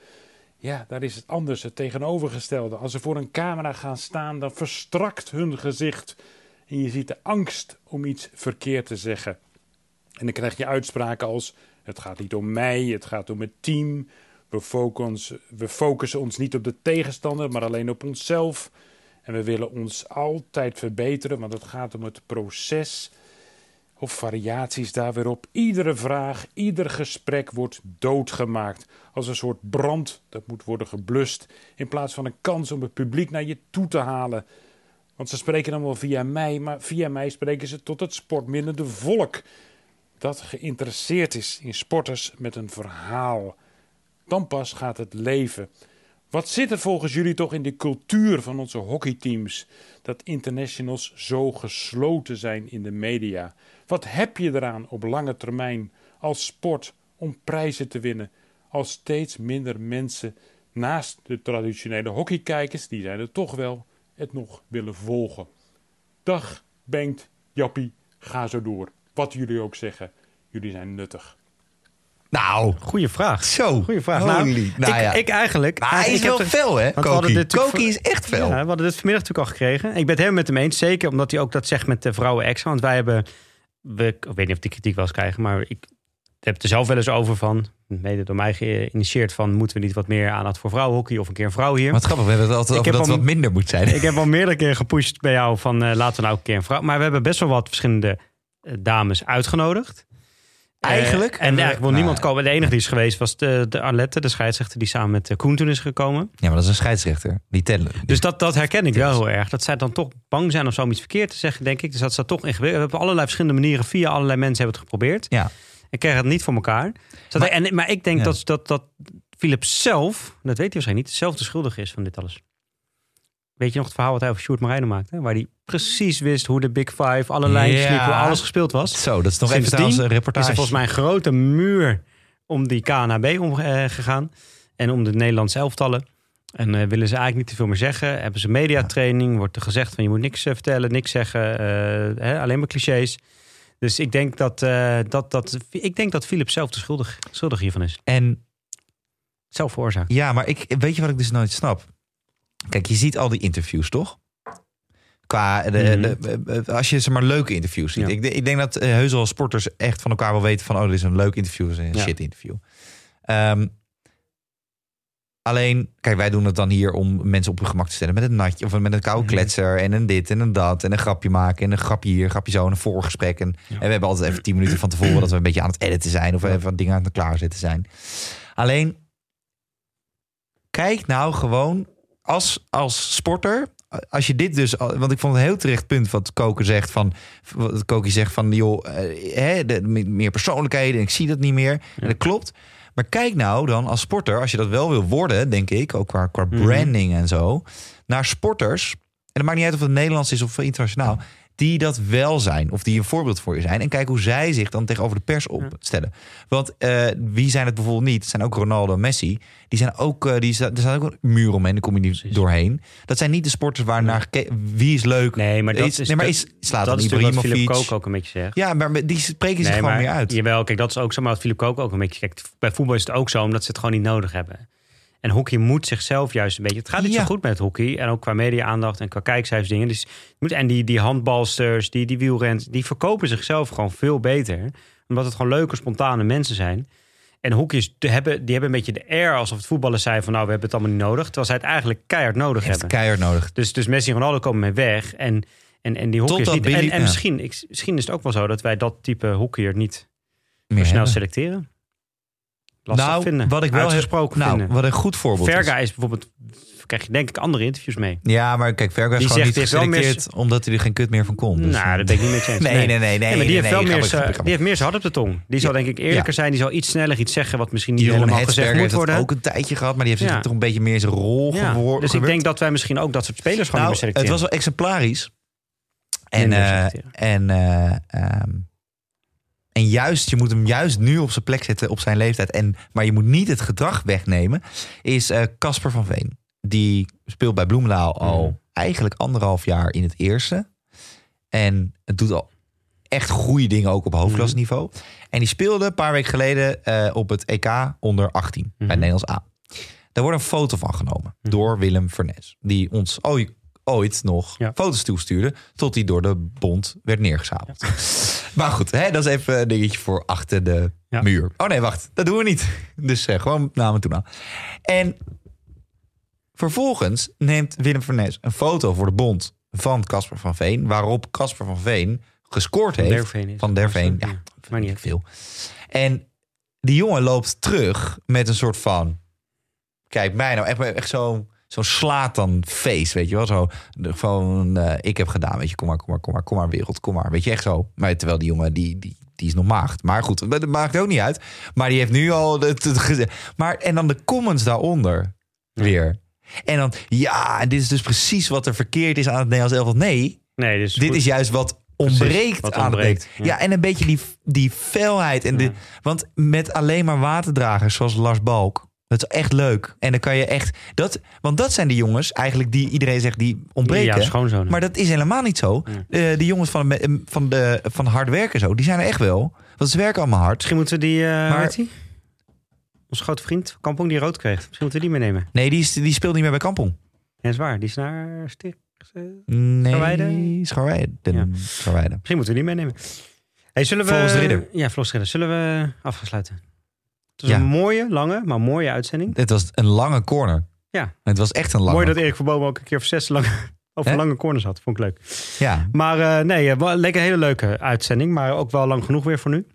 Ja, daar is het anders, het tegenovergestelde. Als ze voor een camera gaan staan, dan verstrakt hun gezicht... En je ziet de angst om iets verkeerd te zeggen. En dan krijg je uitspraken als: Het gaat niet om mij, het gaat om het team. We focussen, we focussen ons niet op de tegenstander, maar alleen op onszelf. En we willen ons altijd verbeteren, want het gaat om het proces. Of variaties daar weer op. Iedere vraag, ieder gesprek wordt doodgemaakt. Als een soort brand dat moet worden geblust. In plaats van een kans om het publiek naar je toe te halen. Want ze spreken dan wel via mij, maar via mij spreken ze tot het sportminnende volk. Dat geïnteresseerd is in sporters met een verhaal. Dan pas gaat het leven. Wat zit er volgens jullie toch in de cultuur van onze hockeyteams? Dat internationals zo gesloten zijn in de media. Wat heb je eraan op lange termijn als sport om prijzen te winnen? Als steeds minder mensen naast de traditionele hockeykijkers, die zijn er toch wel, het nog willen volgen. Dag, Bengt, Jappie, ga zo door. Wat jullie ook zeggen, jullie zijn nuttig. Nou, Goeie vraag. zo. Goeie vraag. Nou, ik, ja. ik eigenlijk... Maar hij is wel fel, hè, Koki? is echt fel. Ja, we hadden dit vanmiddag natuurlijk al gekregen. Ik ben het helemaal met hem eens. Zeker omdat hij ook dat zegt met de vrouwen extra. Want wij hebben... We, ik weet niet of die kritiek wel eens krijgen, maar ik heb het er zelf wel eens over van... Mede door mij geïnitieerd van... moeten we niet wat meer aandacht voor vrouwenhockey of een keer een vrouw hier? Wat grappig, we hebben het altijd Ik over dat het wat minder moet zijn. Ik heb al meerdere keren gepusht bij jou van eh, laten we nou een keer een vrouw. Maar we hebben best wel wat verschillende eh, dames uitgenodigd. Eh, Eigenlijk? en eigenlijk wil nou, niemand komen. De enige die is geweest was de, de Arlette, de scheidsrechter die samen met eh, Koen toen is gekomen. Ja, maar dat is een scheidsrechter. Die tellen. Dus dat, dat herken ik wel heel erg. Dat zij dan toch bang zijn om zo iets verkeerd te zeggen, denk ik. Dus dat staat toch ingewikkeld. We hebben op allerlei verschillende manieren via allerlei mensen hebben het geprobeerd. Ja. En kregen het niet voor elkaar. Dus dat- Maar- en, maar ik denk Ja. dat, dat, dat Philip zelf, dat weet hij waarschijnlijk niet, zelf de schuldige is van dit alles. Weet je nog het verhaal wat hij over Sjoerd Marijnen maakte? Waar hij precies wist hoe de Big Five, alle lijntjes Ja. hoe alles gespeeld was. Zo, dat is nog even trouwens een Is reportage. er volgens mij een grote muur om die KNHB omgegaan. En om de Nederlandse elftallen. En eh, willen ze eigenlijk niet te veel meer zeggen. Hebben ze mediatraining. Wordt er gezegd van je moet niks eh, vertellen, niks zeggen. eh, hè, alleen maar clichés. Dus ik denk dat, eh, dat, dat, ik denk dat Philip zelf de schuldig, schuldig hiervan is. En Zelf veroorzaakt. ja, maar ik, weet je wat ik dus nooit snap? Kijk, je ziet al die interviews, toch? Qua de, Mhm. de- als je zeg maar leuke interviews ziet. Ja. Ik, ik denk dat eh, heus wel sporters echt van elkaar wel weten van... oh, dit is een leuk interview, dit is een Ja. shit interview. Ehm, alleen, kijk, wij doen het dan hier om mensen op hun gemak te stellen... met een natje of met een koude Mhm. kletser en een dit en een dat... en een grapje maken en een grapje hier, een grapje zo en een voorgesprek. En, en we hebben altijd even tien minuten van tevoren... dat we een beetje aan het editen zijn of even dingen aan het klaarzetten zijn. Alleen, kijk nou gewoon als, als sporter. Als je dit dus, want ik vond het een heel terecht punt wat Koken zegt van, wat Kokie zegt van, joh, eh, hè, de, meer persoonlijkheden, en ik zie dat niet meer. En dat klopt. Maar kijk nou dan als sporter, als je dat wel wil worden, denk ik, ook qua, qua branding en zo, naar sporters. En het maakt niet uit of het Nederlands is of internationaal. Die dat wel zijn. Of die een voorbeeld voor je zijn. En kijk hoe zij zich dan tegenover de pers opstellen. Want eh, wie zijn het bijvoorbeeld niet? Het zijn ook Ronaldo en Messi. Die zijn ook, eh, die, er staat ook een muur omheen. Daar kom je niet Precies. doorheen. Dat zijn niet de sporters waar naar. Wie is leuk? Nee, maar dat is, nee, maar is, slaat dat dan is natuurlijk wat Philip. Kook ook een beetje zegt. Ja, maar die spreken zich gewoon meer uit. Jawel, kijk, dat is ook zo. Maar wat Philip Kook ook een beetje... Kijk, bij voetbal is het ook zo, omdat ze het gewoon niet nodig hebben. En hockey moet zichzelf juist een beetje... Het gaat niet Ja. zo goed met hockey. En ook qua media-aandacht en qua kijkcijfers dingen. Dus en die, die handbalsters, die, die wielrens... die verkopen zichzelf gewoon veel beter. Omdat het gewoon leuke, spontane mensen zijn. En hockey's die hebben, die hebben een beetje de air alsof het voetballers zijn van... nou, we hebben het allemaal niet nodig. Terwijl zij het eigenlijk keihard nodig hebben. keihard nodig. Dus, dus Messi en Ronaldo komen mee weg. En, en, en die hockeyers niet. Billy- en en ja. misschien, ik, misschien is het ook wel zo dat wij dat type hockeyer niet Meer snel selecteren. Lastig nou, vinden. wat ik wel heb, Uitgesproken nou, vinden. wat een goed voorbeeld Verga is. is bijvoorbeeld, krijg je denk ik andere interviews mee. Ja, maar kijk, Verga is gewoon niet heeft geselecteerd omdat hij er geen kut meer van kon. Dus, nou, dat ben ik niet met je eens. Nee, nee, nee, nee, maar die heeft wel meer, die heeft meer hart op de tong. Die zal denk ik eerlijker Ja. zijn. Die zal iets sneller iets zeggen wat misschien niet Jeroen helemaal gezegd moet heeft worden. ook een tijdje gehad, maar die heeft zich toch een beetje meer zijn rol Ja, geworden. Dus ik denk dat wij misschien ook dat soort spelers gewoon nou, meer het selecteren. was wel exemplarisch. En, eh, selecteren. en, eh, ehm, en juist, je moet hem juist nu op zijn plek zetten op zijn leeftijd. En, maar je moet niet het gedrag wegnemen. Is eh, Casper van Veen. Die speelt bij Bloemendaal al Mhm. eigenlijk anderhalf jaar in het eerste. En het doet al echt goede dingen ook op hoofdklasniveau. En die speelde een paar weken geleden eh, op het EK onder 18 bij Mhm. Nederlands A. Daar wordt een foto van genomen door Willem Vernes. Die ons ooit, ooit nog Ja. foto's toestuurde. Tot die door de bond werd neergezabeld. Maar goed, hè, dat is even een dingetje voor achter de Ja. muur. Oh nee, wacht. Dat doen we niet. Dus eh, gewoon namen toen aan. En vervolgens neemt Willem Vernes een foto voor de bond van Casper van Veen. Waarop Casper van Veen gescoord Van heeft. Is Van het Der vast, Veen. hè? Ja, Ja, maar niet veel. En die jongen loopt terug met een soort van... Kijk, mij nou echt, echt zo'n zo'n slaat dan face, weet je wel? Zo van, eh, ik heb gedaan, weet je, kom maar, kom maar, kom maar, kom maar wereld, kom maar. Weet je, echt zo. Maar terwijl die jongen, die, die, die is nog maagd. Maar goed, dat maakt ook niet uit. Maar die heeft nu al het, het. Maar, en dan de comments daaronder weer. En dan, ja, en dit is dus precies wat er verkeerd is aan het Nederlands elftal. Nee, Nee, dus dit goed. is juist wat ontbreekt wat aan ontbreekt, het ja. ja. en een beetje die, die felheid. En Ja. de, want met alleen maar waterdragers zoals Lars Balk. Dat is echt leuk. En dan kan je echt. Dat, want dat zijn de jongens eigenlijk die iedereen zegt die ontbreken. Ja, maar dat is helemaal niet zo. Ja. Eh, die jongens van, de, van, de, van hard werken zo, die zijn er echt wel. Want ze werken allemaal hard. Misschien moeten we die, eh Maar- die? Onze grote vriend, Kampong, die rood kreeg. Misschien moeten we die meenemen. Nee, die, is, die speelt niet meer bij Kampong. Ja, is waar. Die is naar Sticht. eh, Nee, Scharweide? Scharweide. Ja. Misschien moeten we die meenemen. Hey, zullen we... Volgens de Ridder. Ja, volgens de Ridder. Zullen we afgesluiten? Het was Ja. een mooie, lange, maar mooie uitzending. Het was een lange corner. Ja. Het was echt een lange. Mooi dat Erik van Bomen ook een keer of zes lange, over lange corners had. Vond ik leuk. Ja. Maar eh, nee, eh, lekker een hele leuke uitzending. Maar ook wel lang genoeg weer voor nu.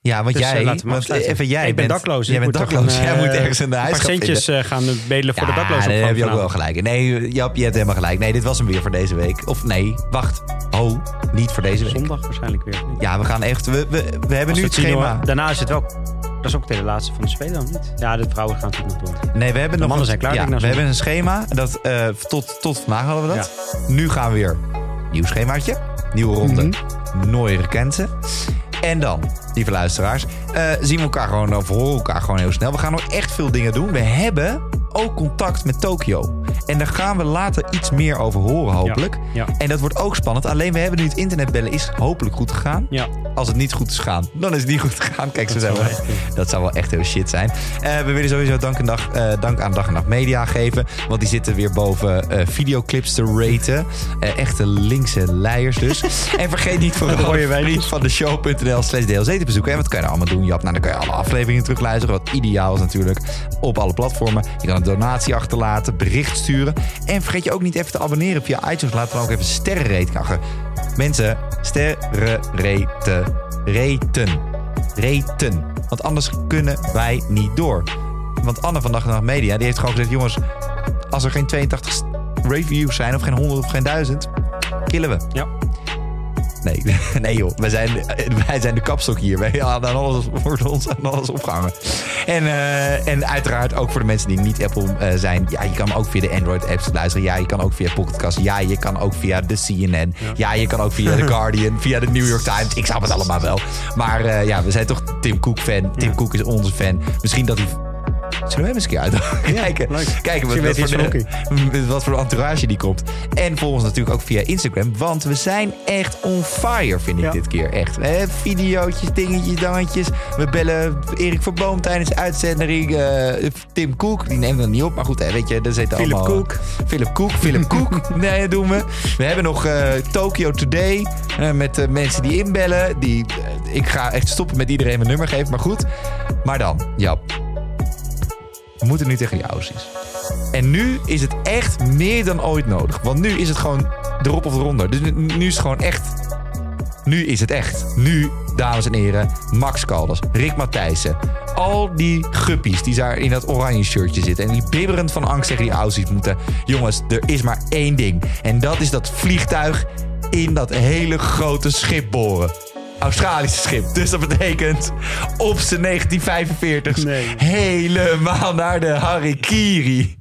Ja, want Dus, eh, jij, want even jij ik ben bent, dakloos. Jij Ik bent dakloos. een, jij moet ergens een Een huis gaan centjes gaan bedelen voor de daklozen. nee, daar heb je ook wel gelijk. Nee, Jap, je hebt helemaal gelijk. Nee, dit was hem weer voor deze week. Of nee, wacht. Oh, niet voor deze week. Zondag waarschijnlijk weer. Ja, we gaan echt... We, we, we hebben Als nu het schema. hoor. Daarna is het wel... Dat is ook de laatste van de Spelen, of niet? Ja, de vrouwen gaan natuurlijk nog door. Nee, we hebben nog mannen een- zijn klaar, Ja, denk ik, we na hebben een schema. Dat, eh, tot, tot vandaag hadden we dat. Nu gaan we weer nieuw schemaatje. Nieuwe ronde. Mhm. Nooie rekensen. En dan, lieve luisteraars, eh, zien we elkaar gewoon of horen elkaar gewoon heel snel. We gaan nog echt veel dingen doen. We hebben ook contact met Tokio. En daar gaan we later iets meer over horen, hopelijk. Ja. En dat wordt ook spannend. Alleen we hebben nu het internetbellen is hopelijk goed gegaan. Ja. Als het niet goed is gegaan, dan is het niet goed gegaan. Kijk, zo Dat zou eh, Dat zou wel echt heel shit zijn. Eh, we willen sowieso dank, en dag, eh, dank aan Dag en Nacht Media geven. Want die zitten weer boven eh, videoclips te raten. Echte linkse leiers dus. en vergeet niet voor een wijntjes. vriend van de show.nl slash DLC te bezoeken. En wat kan je nou allemaal doen, Jap? Nou, dan kan je alle afleveringen terugluisteren. Wat ideaal is natuurlijk. Op alle platformen. Je kan een donatie achterlaten, bericht sturen. En vergeet je ook niet even te abonneren via iTunes. Laat dan ook even sterrenrate achter. Mensen, sterrenrate. Reten. Reten. Want anders kunnen wij niet door. Want Anne van Dag en Nacht Media die heeft gewoon gezegd... jongens, als er geen 82 reviews zijn... of geen 100 of geen 1000, killen we. Ja. Nee, nee joh. Wij zijn, wij zijn de kapstok hier. Wij hadden aan alles, wordt ons aan alles opgehangen. En, eh, en uiteraard ook voor de mensen die niet Apple eh, zijn. Ja, je kan ook via de Android-apps luisteren. Ja, je kan ook via Pocketcast. Ja, je kan ook via de CNN. Ja, je kan ook via The Guardian. via de New York Times. Ik snap het allemaal wel. Maar eh, ja, we zijn toch Tim Cook-fan. Tim. Cook is onze fan. Misschien dat hij... Zullen we hem eens een keer uit? kijken, leuk. kijken wat, voor de- wat voor entourage die komt. En volg ons natuurlijk ook via Instagram. Want we zijn echt on fire, vind ik Ja. dit keer. Echt. We hebben videootjes, dingetjes, dangetjes. We bellen Erik Verboom tijdens de uitzending. eh, Tim Cook, die neemt dan niet op. Maar goed, hè, weet je, daar zitten Philip allemaal... Cook. Philip Cook. Philip Cook. nee, dat doen we. We hebben nog eh, Tokyo Today. eh, met mensen die inbellen. Die, ik ga echt stoppen met iedereen mijn nummer geven. Maar goed. Maar dan, Jap. We moeten nu tegen die Aussies. En nu is het echt meer dan ooit nodig. Want nu is het gewoon erop of eronder. Dus nu, is het gewoon echt. Nu is het echt. Nu, dames en heren, Max Caldas, Rick Matthijssen. Al die guppies die daar in dat oranje shirtje zitten. En die bibberend van angst tegen die Aussies moeten. Jongens, er is maar één ding. En dat is dat vliegtuig in dat hele grote schip boren. Australische schip. Dus dat betekent op zijn 1945 Nee. helemaal naar de Harikiri.